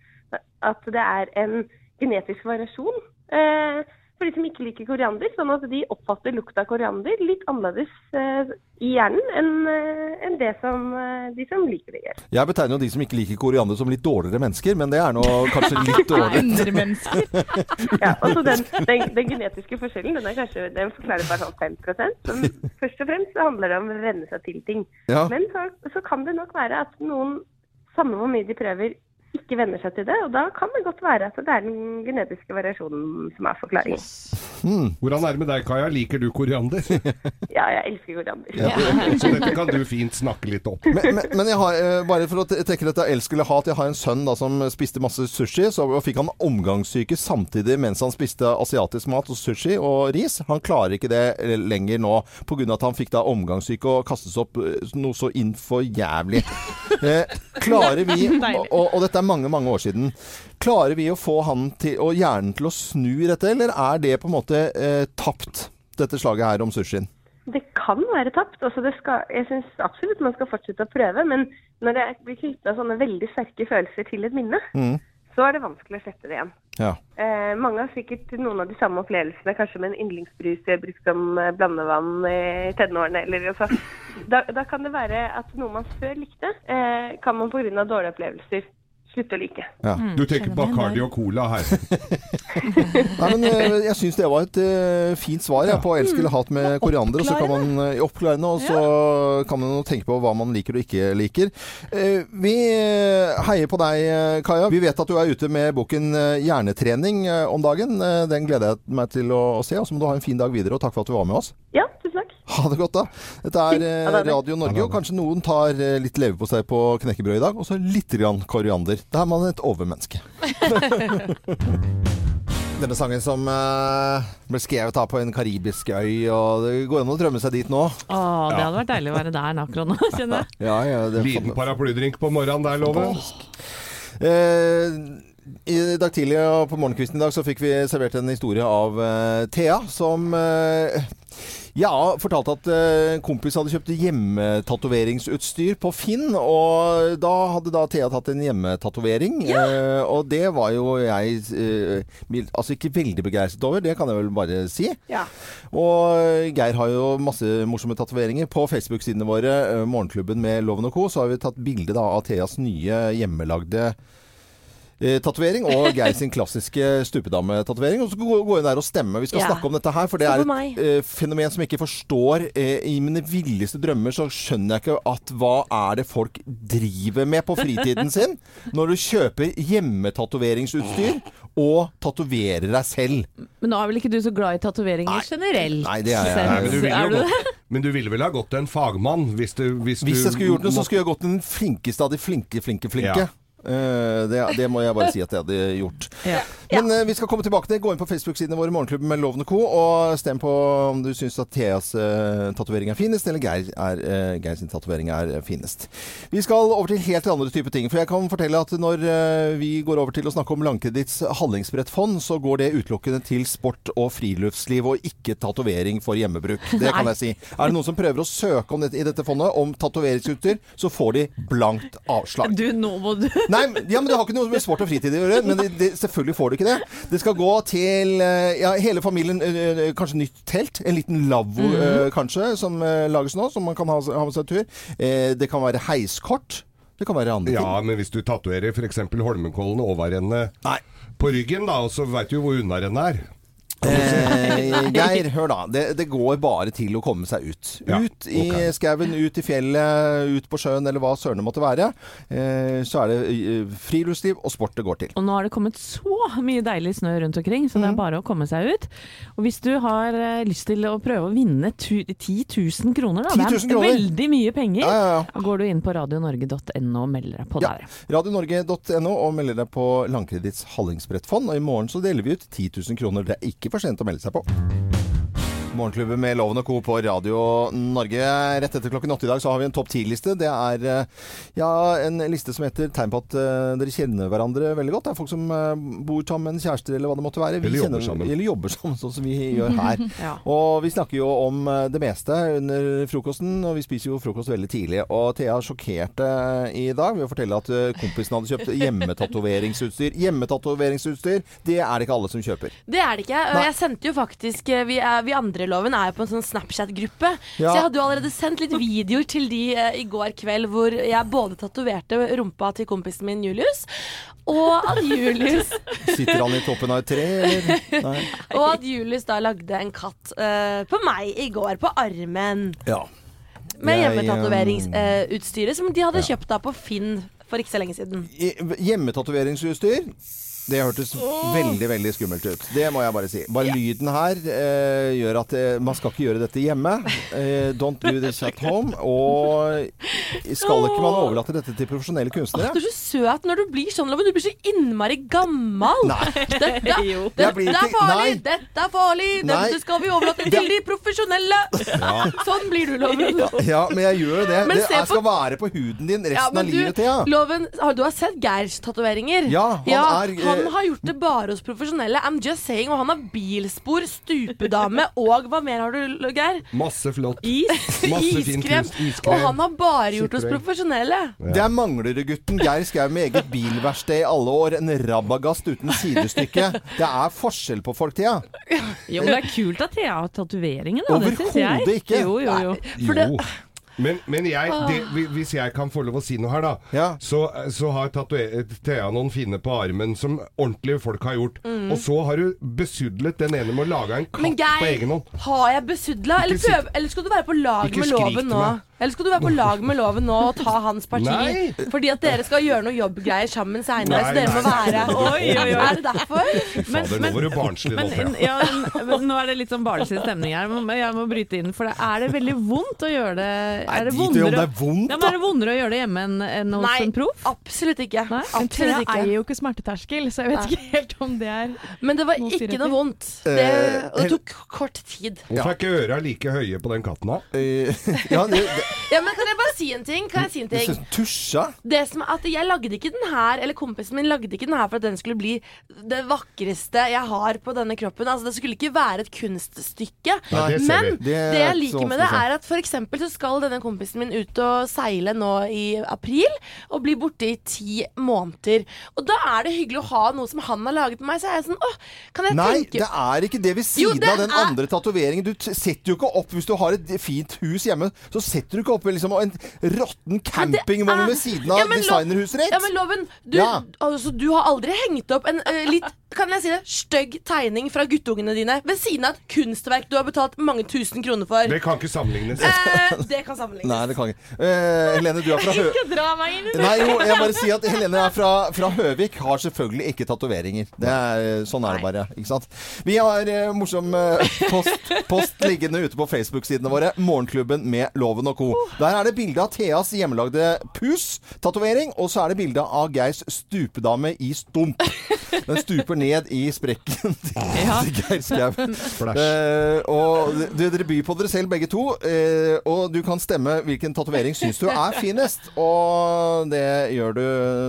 S13: at det er en genetisk variasjon eh, for de som ikke liker koriander. Sånn at de oppfatter lukta av koriander litt annerledes eh, i hjernen enn eh, enn det som eh, de som liker det, gjør.
S1: Jeg betegner jo de som ikke liker koriander som litt dårligere mennesker, men det er nå kanskje litt dårlig.
S13: Ja, altså den, den, den genetiske forskjellen den, er kanskje, den forklarer bare sånn 5 Men først og fremst så handler det om å venne seg til ting.
S1: Ja.
S13: Men så, så kan det nok være at noen, samme hvor mye de prøver, ikke venner seg til det. Og da kan det godt være at det er den genetiske variasjonen som er forklaringen.
S3: Hvordan er det med deg, Kaja? Liker du koriander?
S13: Ja, jeg elsker koriander.
S3: Så dette kan du fint snakke litt opp.
S1: Men, men, men jeg har, eh, bare for å tenke trekke dette elsk eller hat Jeg har en sønn da som spiste masse sushi, så fikk han omgangssyke samtidig mens han spiste asiatisk mat og sushi og ris. Han klarer ikke det lenger nå pga. at han fikk da omgangssyke og kastes opp eh, noe så inn for jævlig. Eh, klarer vi, og, og, og dette er mange, mange år siden, klarer vi å få han til, og hjernen til å snu dette, eller er det på en måte eh, tapt, dette slaget her om sushien?
S13: Det kan være tapt. Altså det skal, jeg syns absolutt man skal fortsette å prøve. Men når det blir knytta sånne veldig sterke følelser til et minne,
S1: Mm.
S13: så er det vanskelig å slette det igjen.
S1: Ja.
S13: Eh, mange har sikkert noen av de samme opplevelsene, kanskje med en yndlingsbrus de har brukt som eh, blandevann i tenårene. Eller, altså, da, da kan det være at noe man før likte, eh, kan man pga. dårlige opplevelser slutte å like.
S3: Du tenker Bacardi og Cola her.
S1: Nei, men eh, jeg syns det var et uh, fint svar jeg, på elsk eller hat med koriander. Og så kan man eh, oppklarende, og så kan man tenke på hva man liker og ikke liker. Uh, vi heier på deg, Kaja. Vi vet at du er ute med boken 'Hjernetrening' om dagen. Den gleder jeg meg til å, å se. Og så må du ha en fin dag videre, og takk for at du var med oss.
S13: Ja.
S1: Ha det godt, da. Dette er eh,
S13: det.
S1: Radio Norge, og kanskje noen tar eh, litt leverpostei på knekkebrød i dag, og så litt grann koriander. Da er man et overmenneske. Denne sangen som eh, ble skrevet da på en karibisk øy, og det går an å drømme seg dit nå.
S4: Å, det hadde vært deilig å være der akkurat nå, kjenner jeg.
S1: Ja, ja, det
S3: Liten paraplydrink på morgenen der, er
S1: Eh, I dag tidlig og på morgenkvisten i dag så fikk vi servert en historie av uh, Thea, som eh, ja, fortalte at eh, en kompis hadde kjøpt hjemmetatoveringsutstyr på Finn. Og da hadde da Thea tatt en hjemmetatovering. Eh, og det var jo jeg eh, altså ikke veldig begeistret over, det kan jeg vel bare si.
S13: Ja.
S1: Og Geir har jo masse morsomme tatoveringer. På Facebook-sidene våre, Morgenklubben med Loven og Co., så har vi tatt bilde av Theas nye hjemmelagde tatovering og Geir sin klassiske stupedametatovering. Og så gå, gå inn der og stemme. Vi skal
S5: Ja.
S1: snakke om dette her, for det er et eh, fenomen som jeg ikke forstår. Eh, I mine villeste drømmer så skjønner jeg ikke at hva er det folk driver med på fritiden sin når du kjøper hjemmetatoveringsutstyr og tatoverer deg selv.
S4: Men nå er vel ikke du så glad i tatoveringer generelt?
S1: Nei, det er jeg.
S3: Nei, men, du ville jo
S4: du
S3: men du ville vel ha gått til en fagmann hvis du Hvis,
S1: Hvis jeg skulle gjort det, så skulle jeg gått til den flinkeste av de flinke, flinke, flinke.
S3: Ja.
S1: Eh, det, det må jeg bare si at jeg hadde gjort.
S4: Ja.
S1: Men ja. vi skal komme tilbake til det. Gå inn på Facebook-sidene våre, Morgenklubben med Lovende Co. Og stem på om du syns at Theas uh, tatovering er finest, eller Geir, er, uh, Geir sin tatovering er eh, finest. Vi skal over til helt andre typer ting. For jeg kan fortelle at når uh, vi går over til å snakke om Langkreditts handlingsbrettfond, så går det utelukkende til sport og friluftsliv, og ikke tatovering for hjemmebruk. Det kan
S4: Nei.
S1: jeg si. Er det noen som prøver å søke om dette, i dette fondet om tatoveringsutstyr, så får de blankt avslag.
S4: Du, nå må du
S1: Nei, ja, men Det har ikke noe med sport og fritid å gjøre. Men det, det, selvfølgelig får du ikke det. Det skal gå til eh, ja, hele familien. eh, eh, Kanskje nytt telt. En liten lavvo mm kanskje, som lages nå, som man kan ha, ha med seg tur. Det kan være heiskort. Det kan være andre ting.
S3: Ja, men hvis du tatoverer f.eks. Holmenkollen overende på ryggen, da, og så veit du jo hvor unnarennet er.
S1: Eh, Geir, hør da. Det, det går bare til å komme seg ut.
S3: Ja,
S1: Ut i skauen, ut i fjellet, ut på sjøen eller hva søren det måtte være. Eh, så er det eh, friluftsliv og sport det går til.
S4: Og nå har det kommet så mye deilig snø rundt omkring, så det er bare å komme seg ut. Og hvis du har eh, lyst til å prøve å vinne tu 10 000 kroner, da,
S1: 10 000
S4: det er
S1: kroner?
S4: veldig mye penger,
S1: Ja, ja, ja.
S4: da går du inn på radionorge.no og melder deg på
S1: Ja.
S4: der.
S1: Radionorge.no og melder deg på Langkreditts hallingsbrettfond. Og i morgen så deler vi ut 10 000 kroner. Det er ikke for sent å melde seg på. Morgenklubben med Loven og Co. på Radio Norge. Rett etter klokken åtte i dag så har vi en topp ti-liste. Det er eh, ja, en liste som heter tegn på at eh, dere kjenner hverandre veldig godt. Det er folk som eh, bor sammen, kjærester eller hva det måtte være. Vi
S3: Eller jobber
S1: kjenner-
S3: sammen.
S1: Eller jobber sammen, sånn som vi gjør her.
S4: Ja.
S1: Og vi snakker jo om det meste under frokosten, og vi spiser jo frokost veldig tidlig. Og Thea sjokkerte i dag ved å fortelle at kompisen hadde kjøpt hjemmetatoveringsutstyr. Hjemmetatoveringsutstyr, det er det ikke alle som kjøper.
S5: Det er det ikke. Og
S1: Nei.
S5: jeg sendte jo faktisk Vi, er, vi andre i loven er jo på en sånn Snapchat-gruppe.
S1: Ja.
S5: Så jeg hadde jo allerede sendt litt videoer til de uh, i går kveld hvor jeg både tatoverte rumpa til kompisen min Julius, og at Julius
S1: Sitter han i toppen av et tre, eller? Nei.
S5: Og at Julius da lagde en katt uh, på meg i går, på armen.
S1: Ja.
S5: Med hjemmetatoveringsutstyret uh, som de hadde kjøpt da på Finn for ikke så lenge siden.
S1: Hjemmetatoveringsutstyr det hørtes veldig veldig skummelt ut. Det må jeg bare si. Bare lyden her eh, gjør at eh, man skal ikke gjøre dette hjemme. Eh, don't do this at home. Og skal ikke man overlate dette til profesjonelle kunstnere?
S5: Du er så søt når du blir sånn, Loven. Du blir så innmari gammal.
S1: Nei.
S5: Dette,
S4: Jo.
S5: dette
S1: Jeg blir
S5: er
S1: ikke-
S5: farlig!
S1: nei.
S5: Dette er farlig!
S1: Nei.
S5: Dette skal vi overlate til de profesjonelle! Sånn blir du, Loven.
S1: Ja, men jeg gjør jo det.
S5: Men
S1: Det
S5: se
S1: er,
S5: på-
S1: skal være på huden din resten
S5: Ja, men
S1: av livet, Thea.
S5: Loven, har du har sett Geirs tatoveringer?
S1: Ja, han er, eh,
S5: han har gjort det bare hos profesjonelle. I'm just saying. Og han har bilspor, stupedame og hva mer har du, Geir?
S3: Masse flott.
S5: Is,
S3: Masse
S5: iskrem.
S3: Iskrem.
S5: Og han har bare gjort hos profesjonelle.
S1: Det er Manglerudgutten Geir Skau med eget bilverksted i alle år. En rabagast uten sidestykke. Det er forskjell på folk, Thea.
S4: Jo, men det er kult at Thea har tatoveringer, da. Det.
S1: Overhodet ikke.
S4: Jo, jo, jo.
S5: For det-
S3: Jo. Men, men jeg, det, hvis jeg kan få lov å si noe her, da. Så, så har Thea noen fine på armen som ordentlige folk har gjort.
S5: Mm.
S3: Og så har du besudlet den ene med å lage en
S5: Men
S3: Geir, på egen hånd.
S5: har jeg besudla? Eller, eller skal du være på lag
S3: Ikke
S5: med loven nå?
S3: meg.
S5: Eller skal du være på lag med loven nå og ta hans parti?
S3: Nei.
S5: Fordi at dere skal gjøre noe jobbgreier sammen seinere, så dere må være
S4: Oi, oi, oi.
S5: Er det derfor?
S3: Fader, nå var du barnslig nå,
S4: Men, ja, men nå er det litt sånn barnslig stemning her. men Jeg må bryte inn. For det, er det veldig vondt å gjøre det Er det
S1: vondere, det er vondt,
S4: ja, er det vondere å gjøre det hjemme enn enn hos
S5: Nei,
S4: en proff?
S5: absolutt ikke.
S2: Nei?
S5: Absolutt ikke.
S2: eier jo ikke smerteterskel, så jeg vet
S5: Nei.
S2: ikke helt om det er
S5: Men det var ikke noe vondt. Det,
S1: Eh,
S5: det tok kort tid.
S3: Hvorfor er ikke øra like høye på den katten, da?
S1: Eh, ja, det, det,
S5: Ja, men Kan jeg bare si en ting? Kan jeg si en ting?
S1: Tusja?
S5: Det som er at Jeg lagde ikke den her Eller kompisen min lagde ikke den her for at den skulle bli det vakreste jeg har på denne kroppen. Altså Det skulle ikke være et kunststykke.
S3: Nei, det
S5: Men det,
S1: Det
S5: jeg liker med det, er at eksempel så skal denne kompisen min ut og seile nå i april. Og bli borte i ti måneder. Og da er det hyggelig å ha noe som han har laget med meg. Så er jeg sånn Åh, kan jeg
S1: Nei,
S5: tenke
S1: det er ikke det ved
S5: Jo, det
S1: av den
S5: er-
S1: andre tatoveringen. Du setter jo ikke opp Hvis du har et fint hus hjemme, så setter du ikke opp liksom, en råtten campingvogn ved siden av
S5: Ja,
S1: designerhuset ditt.
S5: Ja, men Loven, du,
S1: Ja.
S5: altså, du har aldri hengt opp en uh, litt kan jeg si det, stygg tegning fra guttungene dine ved siden av et kunstverk du har betalt mange tusen kroner for.
S3: Det kan ikke sammenlignes.
S5: Eh, det kan sammenlignes.
S1: Nei, det kan ikke. Eh, Helene, du er fra Hø...
S5: Ikke dra meg inn i det.
S1: Nei, jo, jeg bare sier at Helene er fra, fra Høvik, har selvfølgelig ikke tatoveringer. Det er, sånn er det bare. ikke sant? Vi har eh, morsom eh, post, post liggende ute på Facebook-sidene våre. Morgenklubben med Loven og co. Der er det bilde av Theas hjemmelagde pus-tatovering, og så er det bilde av Geirs stupedame i stump. Den stuper ned i sprekken til, Geir Skau.
S3: Flash.
S1: Eh, og dere byr på dere selv begge to, eh, og du kan stemme hvilken tatovering syns du er finest. Og det gjør du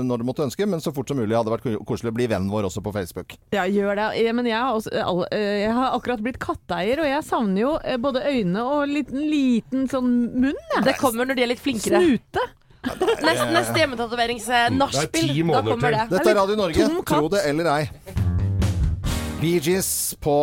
S1: når du måtte ønske, men så fort som mulig hadde vært koselig å bli vennen vår også på Facebook.
S4: Ja, gjør det. Ja, Men jeg har, også, all- eh, jeg har akkurat blitt katteeier, og jeg savner jo både øyne og liten, liten sånn munn. jeg.
S5: Det kommer når de er litt flinkere.
S4: Snute.
S5: Neste, neste hjemmetatoveringsnachspiel. Da kommer det.
S1: Dette er Radio Norge,
S4: Tom katt.
S1: tro det eller ei. Bee Gees på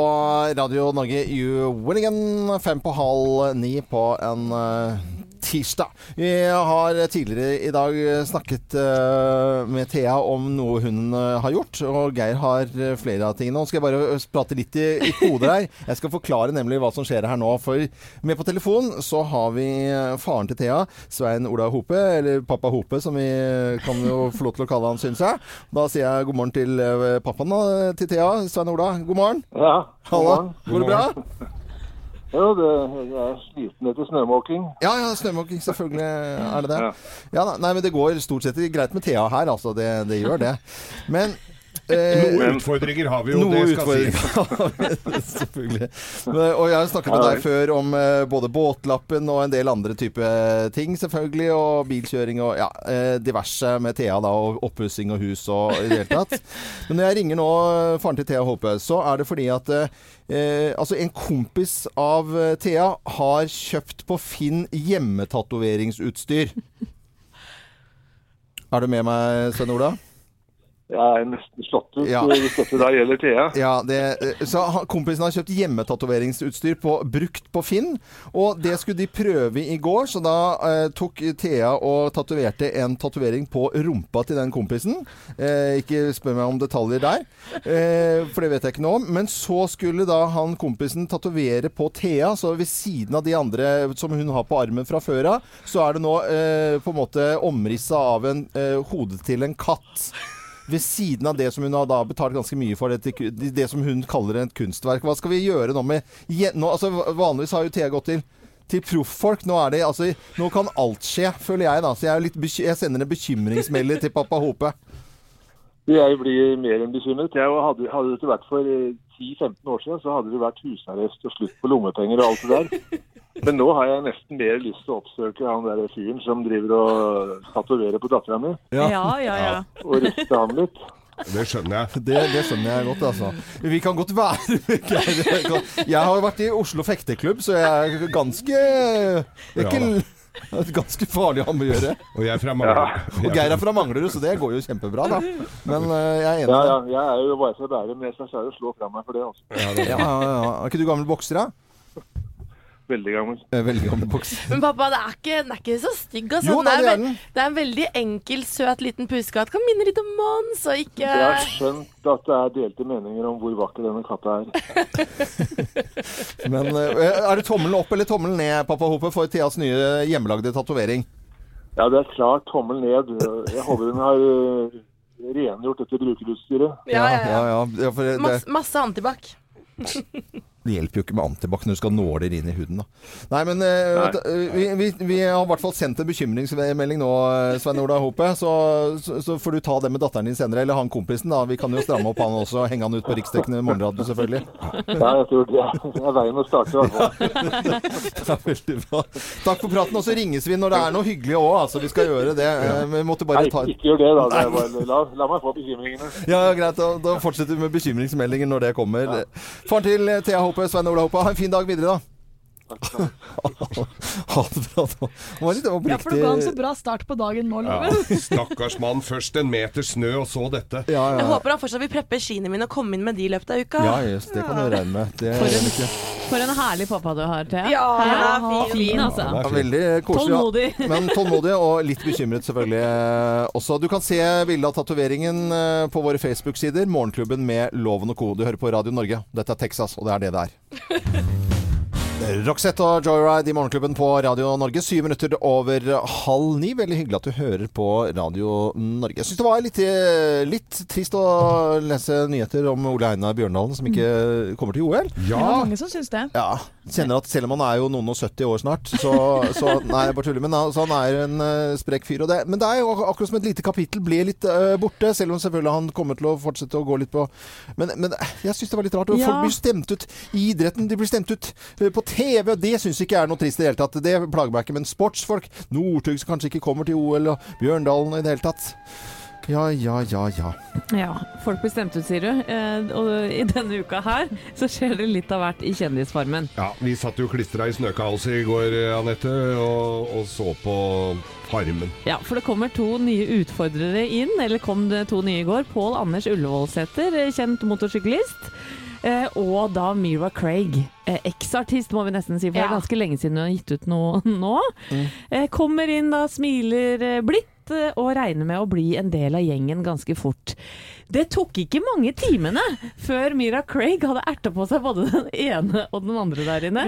S1: Radio Norge, You Win Again. Fem på halv ni på en eh, tirsdag. Vi har tidligere i dag snakket eh, med Thea om noe hun eh, har gjort, og Geir har eh, flere av tingene. Nå skal jeg bare prate litt i, i koder her. Jeg skal forklare nemlig hva som skjer her nå. For med på telefon så har vi faren til Thea, Svein Ola Hope, eller pappa Hope, som vi kan jo få lov til å kalle han, syns jeg. Da sier jeg god morgen til pappaen til Thea, Svein Ola. God morgen.
S14: Ja.
S1: Halla. Går det bra?
S14: Jo, det, jeg er sliten etter snømåking.
S1: Ja, ja, snømåking. Selvfølgelig er det det. Ja, nei, nei, men det går stort sett greit med Thea her, altså. Det, det gjør det. Men
S3: Noen utfordringer har vi jo,
S1: Noe
S3: det skal sies.
S1: selvfølgelig. Og jeg har snakket med deg før om eh, både båtlappen og en del andre type ting, selvfølgelig. Og bilkjøring og ja, eh, diverse med Thea, da, og oppussing og hus og i det hele tatt. Men når jeg ringer nå eh, faren til Thea Håpe, så er det fordi at eh, altså en kompis av eh, Thea har kjøpt på Finn hjemmetatoveringsutstyr. Er du med meg, Svein Ola?
S14: Jeg er nesten slått ut
S1: Ja.
S14: hvis dette der gjelder Thea.
S1: Ja, det, så kompisen har kjøpt hjemmetatoveringsutstyr på, brukt på Finn, og det skulle de prøve i går, så da eh, tok Thea og tatoverte en tatovering på rumpa til den kompisen. Eh, ikke spør meg om detaljer der, eh, for det vet jeg ikke noe om. Men så skulle da han kompisen tatovere på Thea, så ved siden av de andre som hun har på armen fra før av, så er det nå eh, på en måte omrissa av en eh, hode til en katt ved siden av det som hun har da betalt ganske mye for, det, det som hun kaller et kunstverk. Hva skal vi gjøre nå med nå, altså, Vanligvis har jo Thea gått til til profffolk. Nå, altså, nå kan alt skje, føler jeg. da Så jeg, jeg sender en bekymringsmelding til pappa Hope.
S14: Jeg blir mer enn bekymret. Jeg hadde, hadde det ikke vært for eh, 10-15 år siden, så hadde det vært husarrest og slutt på lommepenger og alt det der. Men nå har jeg nesten mer lyst til å oppsøke han der fyren som driver og tatoverer på dattera mi.
S2: Ja, ja, ja.
S14: Og riste han litt.
S3: Det skjønner jeg.
S1: Det, det skjønner jeg godt, altså. Vi kan godt være Jeg har vært i Oslo fekteklubb, så jeg er ganske jeg er ikke, Ganske farlig å ha med å gjøre.
S3: Og jeg er fra Manglerud.
S1: Og Geir er fra Manglerud, så det går jo kjempebra, da. Men uh, jeg er enig.
S14: Ja, ja, jeg er jo bare fra Bærum, men jeg skal klare å slå fra meg for det. altså.
S1: Ja, ja, ja. Er ikke du gammel bokser, da?
S14: Veldig gammel.
S1: Eh, Veldig gammel boks.
S5: Men pappa, det er ikke, den er ikke så stygg. Altså.
S1: Jo,
S5: den
S1: det er den.
S5: det er en veldig enkel, søt liten pusekatt. Kan minne litt om Mons, og ikke
S14: Jeg har skjønt at det er delte meninger om hvor vakker denne katta er.
S1: Men eh, er det tommelen opp eller tommelen ned, pappa Hope, for Theas nye hjemmelagde tatovering?
S14: Ja, det er klart tommel ned. Jeg håper hun har øh, rengjort dette brukerutstyret.
S5: Ja, ja, ja.
S1: ja, ja, for det, det,
S5: masse antibac.
S1: det hjelper jo ikke med antibac når du skal nåler inn i huden, da. Nei, men eh,
S14: Nei.
S1: eh, vi, vi, vi har i hvert fall sendt en bekymringsmelding nå, eh, Svein Ola Hope. Så, så, så får du ta det med datteren din senere, eller han kompisen, da. Vi kan jo stramme opp han også, og henge han ut på riksdekkende morgenradio, selvfølgelig.
S14: Ja, jeg tror det er, det er veien å starte, i hvert fall.
S1: Bra. Takk for praten. Og så ringes vi når det er noe hyggelig òg, altså. Vi skal gjøre det. Vi måtte bare ta Nei,
S14: ikke gjør det, da. Det bare, la, la meg få bekymringene.
S1: Ja, ja, greit. Da, da fortsetter vi med bekymringsmeldinger når det kommer. Faren til Thea Hope, Svein Olav Hoppa. ha en fin dag videre, da. ha det bra, da. Det var litt
S2: Ja, for det
S1: oppriktig
S2: ga en så bra start på dagen nå,
S3: Ja, stakkars mann. Først en meter snø, og så dette.
S1: Ja,
S5: Jeg håper han fortsatt vil preppe skiene mine og komme inn med de i løpet av uka.
S1: Ja, just, det kan du regne med. Det
S5: For en-
S1: ikke.
S4: For en herlig pappa du har, Thea.
S2: Ja,
S4: Hæ?
S2: fin,
S4: fin, altså.
S1: Ja, veldig koselig. ja.
S4: Tålmodig.
S1: Men tålmodig og litt bekymret selvfølgelig eh, også. Du kan se bilde av tatoveringen eh, på våre Facebook-sider. Morgenklubben med Loven og Co. Du hører på Radio Norge. Dette er Texas, og det er det det er. Roxette og Joyride i Morgenklubben på Radio Norge. Syv minutter over halv ni. Veldig hyggelig at du hører på Radio Norge. Jeg syns det var litt, eh, litt trist å lese nyheter om Ole Einar Bjørndalen som ikke kommer til OL.
S2: Det er mange som syns det.
S1: Ja. Kjenner at selv om han er jo noen og 70 år snart, så, så Nei, jeg bare tuller. Men altså, han er en uh, sprek fyr. Og det, men det er jo akkurat som et lite kapittel ble litt eh, borte, selv om selvfølgelig han kommer til å fortsette å gå litt på Men, men jeg syns det var litt rart.
S4: Ja.
S1: Folk blir stemt ut i idretten. De blir stemt ut på TV, og det syns ikke jeg er noe trist i det hele tatt. Det plager meg ikke. Men sportsfolk, Northug som kanskje ikke kommer til OL, og Bjørndalen i det hele tatt. Ja, ja, ja, ja.
S4: Ja, folk blir stemt ut, sier du. Eh, og i denne uka her så skjer det litt av hvert i Kjendisfarmen.
S3: Ja, vi satt jo klistra i snøkaoset i går, Anette, og, og så på Farmen.
S4: Ja, for det kommer to nye utfordrere inn, eller kom det to nye i går. Pål Anders Ullevålsæter, eh, kjent motorsyklist. Eh, og da Mira Craig, eh, eksartist må vi nesten si, for det er ganske lenge siden hun har gitt ut noe nå. Eh, kommer inn da, smiler blidt og regner med å bli en del av gjengen ganske fort. Det tok ikke mange timene før Mira Craig hadde erta på seg både den ene og den andre der inne.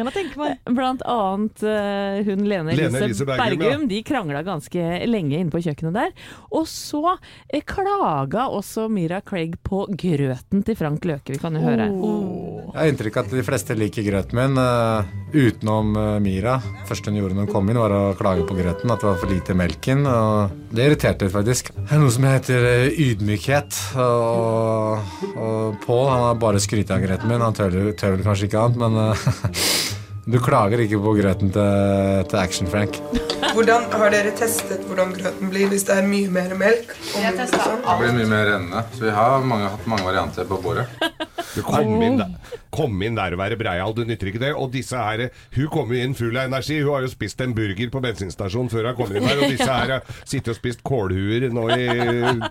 S4: Blant annet uh, hun Lene Elise,
S3: Lene Elise Bergum,
S4: Bergum.
S3: ja.
S4: De krangla ganske lenge inne på kjøkkenet der. Og så eh, klaga også Mira Craig på grøten til Frank Løke. Vi kan jo høre.
S15: Jeg har inntrykk av at de fleste liker grøten min, uh, utenom eh, Mira. første hun gjorde når hun kom inn, var å klage på grøten, at det var for lite melk inn. Og det irriterte litt, faktisk. Det er noe som heter ydmykhet. ydmykhet. Og, og Pål har bare grøten min. Han tør, tør vel kanskje ikke annet, men eh, du klager ikke på grøten til, til Action-Frank.
S16: Hvordan Har dere testet hvordan grøten blir hvis det er mye mer melk? og
S17: Jeg testet
S16: sånn?
S17: Det blir mye mer rennende, så vi har mange, hatt mange varianter på bordet.
S3: Du kom inn, der, kom inn der og være breial, du nytter ikke det. Og disse her, hun kommer jo inn full av energi. Hun har jo spist en burger på bensinstasjonen før hun kommer inn her. Og disse her har sittet og spist kålhuer nå i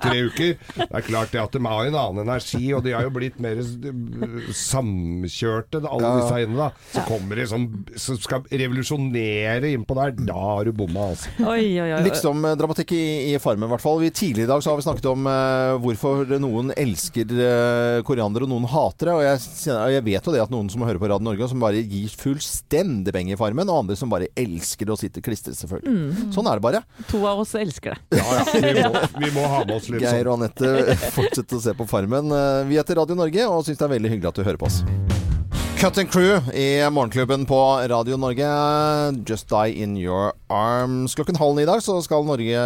S3: tre uker. Det er klart det at de har en annen energi, og de har jo blitt mer samkjørte, alle
S1: disse
S3: disse inne. da. Så kommer det som, som skal revolusjonere innpå der. Da har du bomma, altså.
S4: Oi, oi, oi.
S1: Liksom dramatikk i, i Farmen, i hvert fall. Vi, tidligere i dag så har vi snakket om eh, hvorfor noen elsker eh, koriander og noen hater det. Og jeg, jeg vet jo det at noen som hører på Radio Norge, som bare gir fullstendig beng i Farmen, og andre som bare elsker å sitte klistret, selvfølgelig.
S4: Mm.
S1: Sånn er det bare.
S4: To av oss elsker det.
S3: Ja, ja. Vi må, vi må ha med oss litt
S1: Geir
S3: sånn.
S1: og Anette fortsetter å se på Farmen. Eh, Vi heter Radio Norge og syns det er veldig hyggelig at du hører på oss. Cut and Crew i Morgenklubben på Radio Norge. Just Die In Your Arms. Klokken halv ni i dag så skal Norge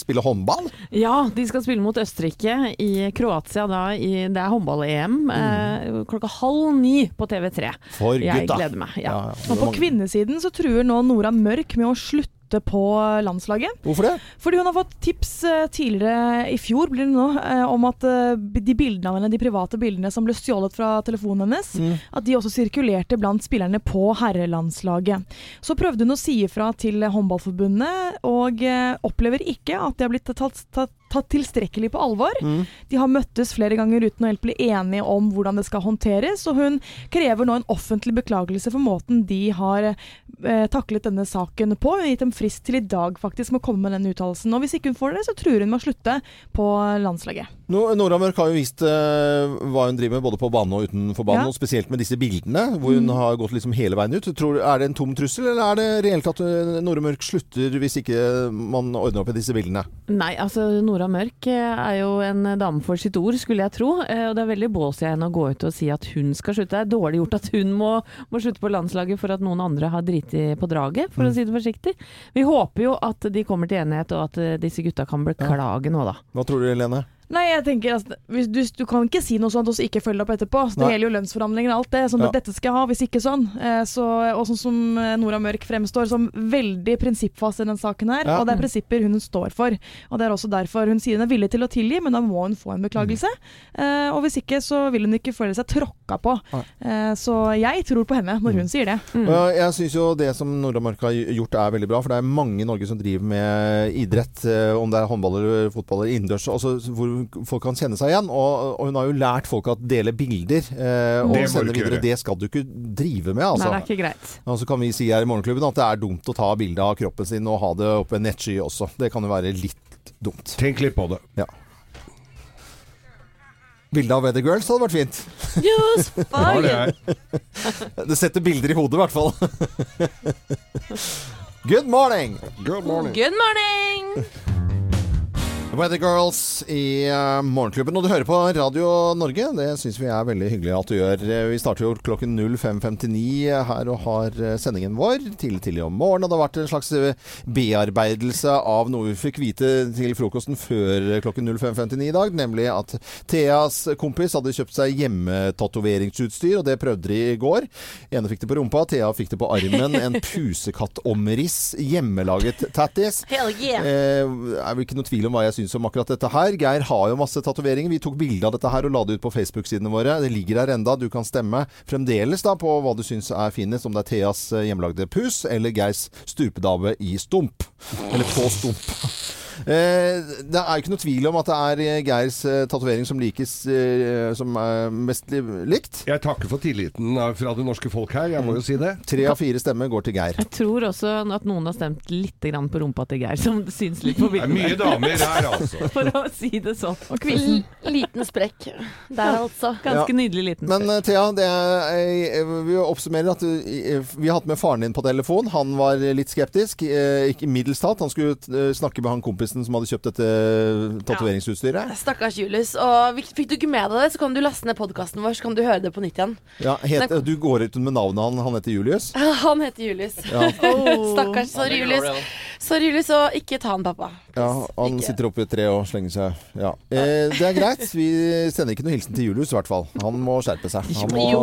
S1: spille håndball.
S4: Ja, de skal spille mot Østerrike i Kroatia da. I, det er håndball-EM Mm. klokka halv ni på TV3.
S1: For
S4: Jeg
S1: gutta.
S4: gleder meg. Ja.
S2: Og på kvinnesiden så truer nå Nora Mørk med å slutte på landslaget.
S1: Hvorfor det?
S2: Fordi hun har fått tips eh, tidligere i fjor blir det nå, eh, om at eh, de bildene av henne, de private bildene som ble stjålet fra telefonen hennes,
S1: Mm.
S2: at de også sirkulerte blant spillerne på herrelandslaget. Så prøvde hun å si ifra til Håndballforbundet, og opplever ikke at de har blitt tatt, tatt, tatt tilstrekkelig på alvor.
S1: Mm.
S2: De har møttes flere ganger uten å helt bli enige om hvordan det skal håndteres, og hun krever nå en offentlig beklagelse for måten de har eh, taklet denne saken på. Hun har gitt dem frist til i dag faktisk med å komme med den uttalelsen. Og hvis ikke hun får det, så truer hun med å slutte på landslaget.
S1: Nå, Nora Mørk har jo vist eh, hva hun driver med både på banen og utenfor banen,
S2: Ja.
S1: og spesielt med disse bildene, hvor hun
S2: Mm.
S1: har gått liksom hele veien ut. Tror, er det en tom trussel, eller er det reelt at eh, Nora Mørk slutter hvis ikke man ordner opp i disse bildene?
S4: Nei, altså Nora Mørk eh, er jo en dame for sitt ord, skulle jeg tro. Eh, Og det er veldig bås i henne å gå ut og si at hun skal slutte. Det er dårlig gjort at hun må, må slutte på landslaget for at noen andre har driti på draget, for
S1: Mm.
S4: å si det forsiktig. Vi håper jo at de kommer til enighet, og at eh, disse gutta kan beklage nå, da.
S1: Hva tror du, Helene?
S2: Nei, jeg tenker hvis du, du kan ikke si noe sånt og så ikke følge opp etterpå. Så det
S1: Nei.
S2: gjelder jo lønnsforhandlinger og alt det. Sånn
S1: Ja.
S2: dette skal jeg ha, hvis ikke sånn. Eh, Så, og sånn som eh, Nora Mørk fremstår som veldig prinsippfast i den saken her.
S1: Ja.
S2: Og det er prinsipper hun står for. Og det er også derfor hun sier hun er villig til å tilgi, men da må hun få en beklagelse. Mm. og hvis ikke, så vil hun ikke føle seg tråkka på.
S1: Nei.
S2: Eh, så jeg tror på henne når hun sier det.
S1: Mm. jeg syns jo det som Nora Mørk har gjort er veldig bra, for det er mange i Norge som driver med idrett, om det er håndball eller fotball eller innendørs, altså hvor folk kan kjenne seg igjen. Og, og hun har jo lært folk at dele bilder eh, og sende videre,
S3: gjøre.
S1: det skal du ikke drive med. Altså.
S4: Nei, det er ikke greit.
S1: Og så kan vi si her i Morgenklubben at det er dumt å ta bilde av kroppen sin og ha det oppe en nettsky også. Det kan jo være litt dumt.
S3: Tenk litt på det.
S1: Ja. Bilde av Weather Girls hadde vært fint.
S5: Just
S3: Ja, det.
S1: Det setter bilder i hodet, i hvert fall. Good morning!
S3: Good morning.
S5: Good morning!
S1: Weather Girls i uh, Morgenklubben. Og du hører på Radio Norge. Det syns vi er veldig hyggelig at du gjør. Eh, Vi starter jo klokken 05.59 her og har eh, sendingen vår tidlig tidlig om morgenen. Og det har vært en slags eh, bearbeidelse av noe vi fikk vite til frokosten før eh, klokken 05.59 i dag. Nemlig at Theas kompis hadde kjøpt seg hjemmetatoveringsutstyr, og det prøvde de i går. Ene fikk det på rumpa, Thea fikk det på armen. En pusekattomriss. Hjemmelaget tattis.
S5: Hell yeah!
S1: Eh, er vel ikke noe tvil om hva jeg syns om akkurat dette her. Geir har jo masse tatoveringer. Vi tok bilde av dette her og la det ut på Facebook-sidene våre. Det ligger der enda. Du kan stemme fremdeles da på hva du syns er finest. Om det er Theas eh, hjemmelagde pus eller Geirs stupedame i stump. Eller på stump. Eh, det er jo ikke noe tvil om at det er eh, Geirs eh, tatovering som likes som er mest likt.
S3: Jeg takker for tilliten fra det norske folk her, jeg må jo si det.
S1: Tre av fire stemmer går til Geir.
S4: Jeg tror også at noen har stemt litt på rumpa til Geir, som syns litt på bildet.
S3: Det er mye damer her, altså.
S4: For å si det sånn. Og
S5: kvinnen. liten sprekk der, altså.
S4: Ganske
S1: Ja.
S4: nydelig liten
S1: sprekk. Men Thea, det er, vi oppsummerer at vi har hatt med faren din på telefon. Han var litt skeptisk. Ikke middels tatt. Han skulle snakke med han kompisen som hadde kjøpt dette tatoveringsutstyret.
S5: Stakkars Julius. Og fikk du ikke med deg det, så kan du laste ned podkasten vår, så kan du høre det på nytt igjen.
S1: Ja, het, du går ut med navnet han. Han heter Julius.
S5: Han heter Julius.
S1: Ja.
S5: Stakkars. Sorry, Julius. Sorry, Julius, og ikke ta han, pappa.
S1: Ja, han sitter oppe i et tre og slenger seg Ja. Eh, det er greit. Vi sender ikke noe hilsen til Julius, i hvert fall. Han må skjerpe seg. Han må...
S5: Jo.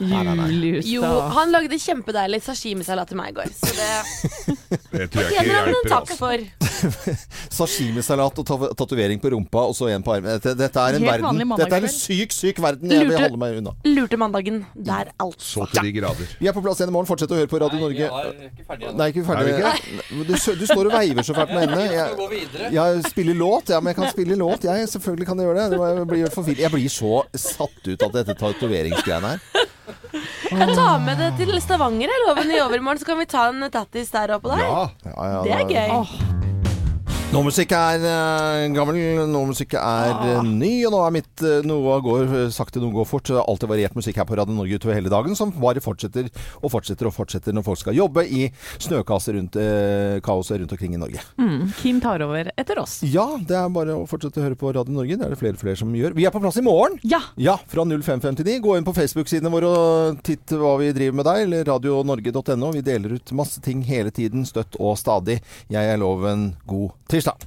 S1: Nei, nei, nei.
S5: Jo, han lagde kjempedeilig sashimisalat til meg i går, så det
S3: Det tror jeg ikke hjelper.
S5: takk
S3: Altså.
S5: for.
S1: Sashimisalat og ta- tatovering på rumpa, og så en på armen. Dette, dette er en
S5: Helt
S1: verden Dette er en syk, syk verden. Jeg vil holde meg unna.
S5: Lurte mandagen der, altså.
S3: Så til de grader.
S1: Vi er på plass igjen i morgen. Fortsett å høre på Radio Norge. Nei, ikke Vi
S3: Er
S1: Du, du står og veiver så fælt med hendene. Jeg, jeg spiller låt. Ja, men jeg kan spille låt. Jeg, selvfølgelig kan jeg gjøre det. det. Jeg blir, jeg blir så satt ut av dette tatoveringsgreiene her.
S5: Jeg tar med det til Stavanger, jeg lover i overmorgen, så kan vi ta en tattis der oppe der.
S1: Ja, ja,
S5: Det er gøy.
S1: Nå musikk er eh, gammel, nå musikk er eh, ny, og nå er mitt eh, Noe går sakte, noe går fort. Det er alltid variert musikk her på Radio Norge utover hele dagen, som bare fortsetter og fortsetter og fortsetter når folk skal jobbe i snøkasser rundt kaoset rundt omkring i Norge.
S4: Mm, Kim tar over etter oss.
S1: Ja, det er bare å fortsette å høre på Radio Norge. Det er det flere og flere som gjør. Vi er på plass i morgen!
S4: Ja!
S1: Ja, fra 0559. Gå inn på Facebook-sidene våre og titt hva vi driver med der, eller radionorge.no. Vi deler ut masse ting hele tiden, støtt og stadig. Jeg er loven god tirsdag.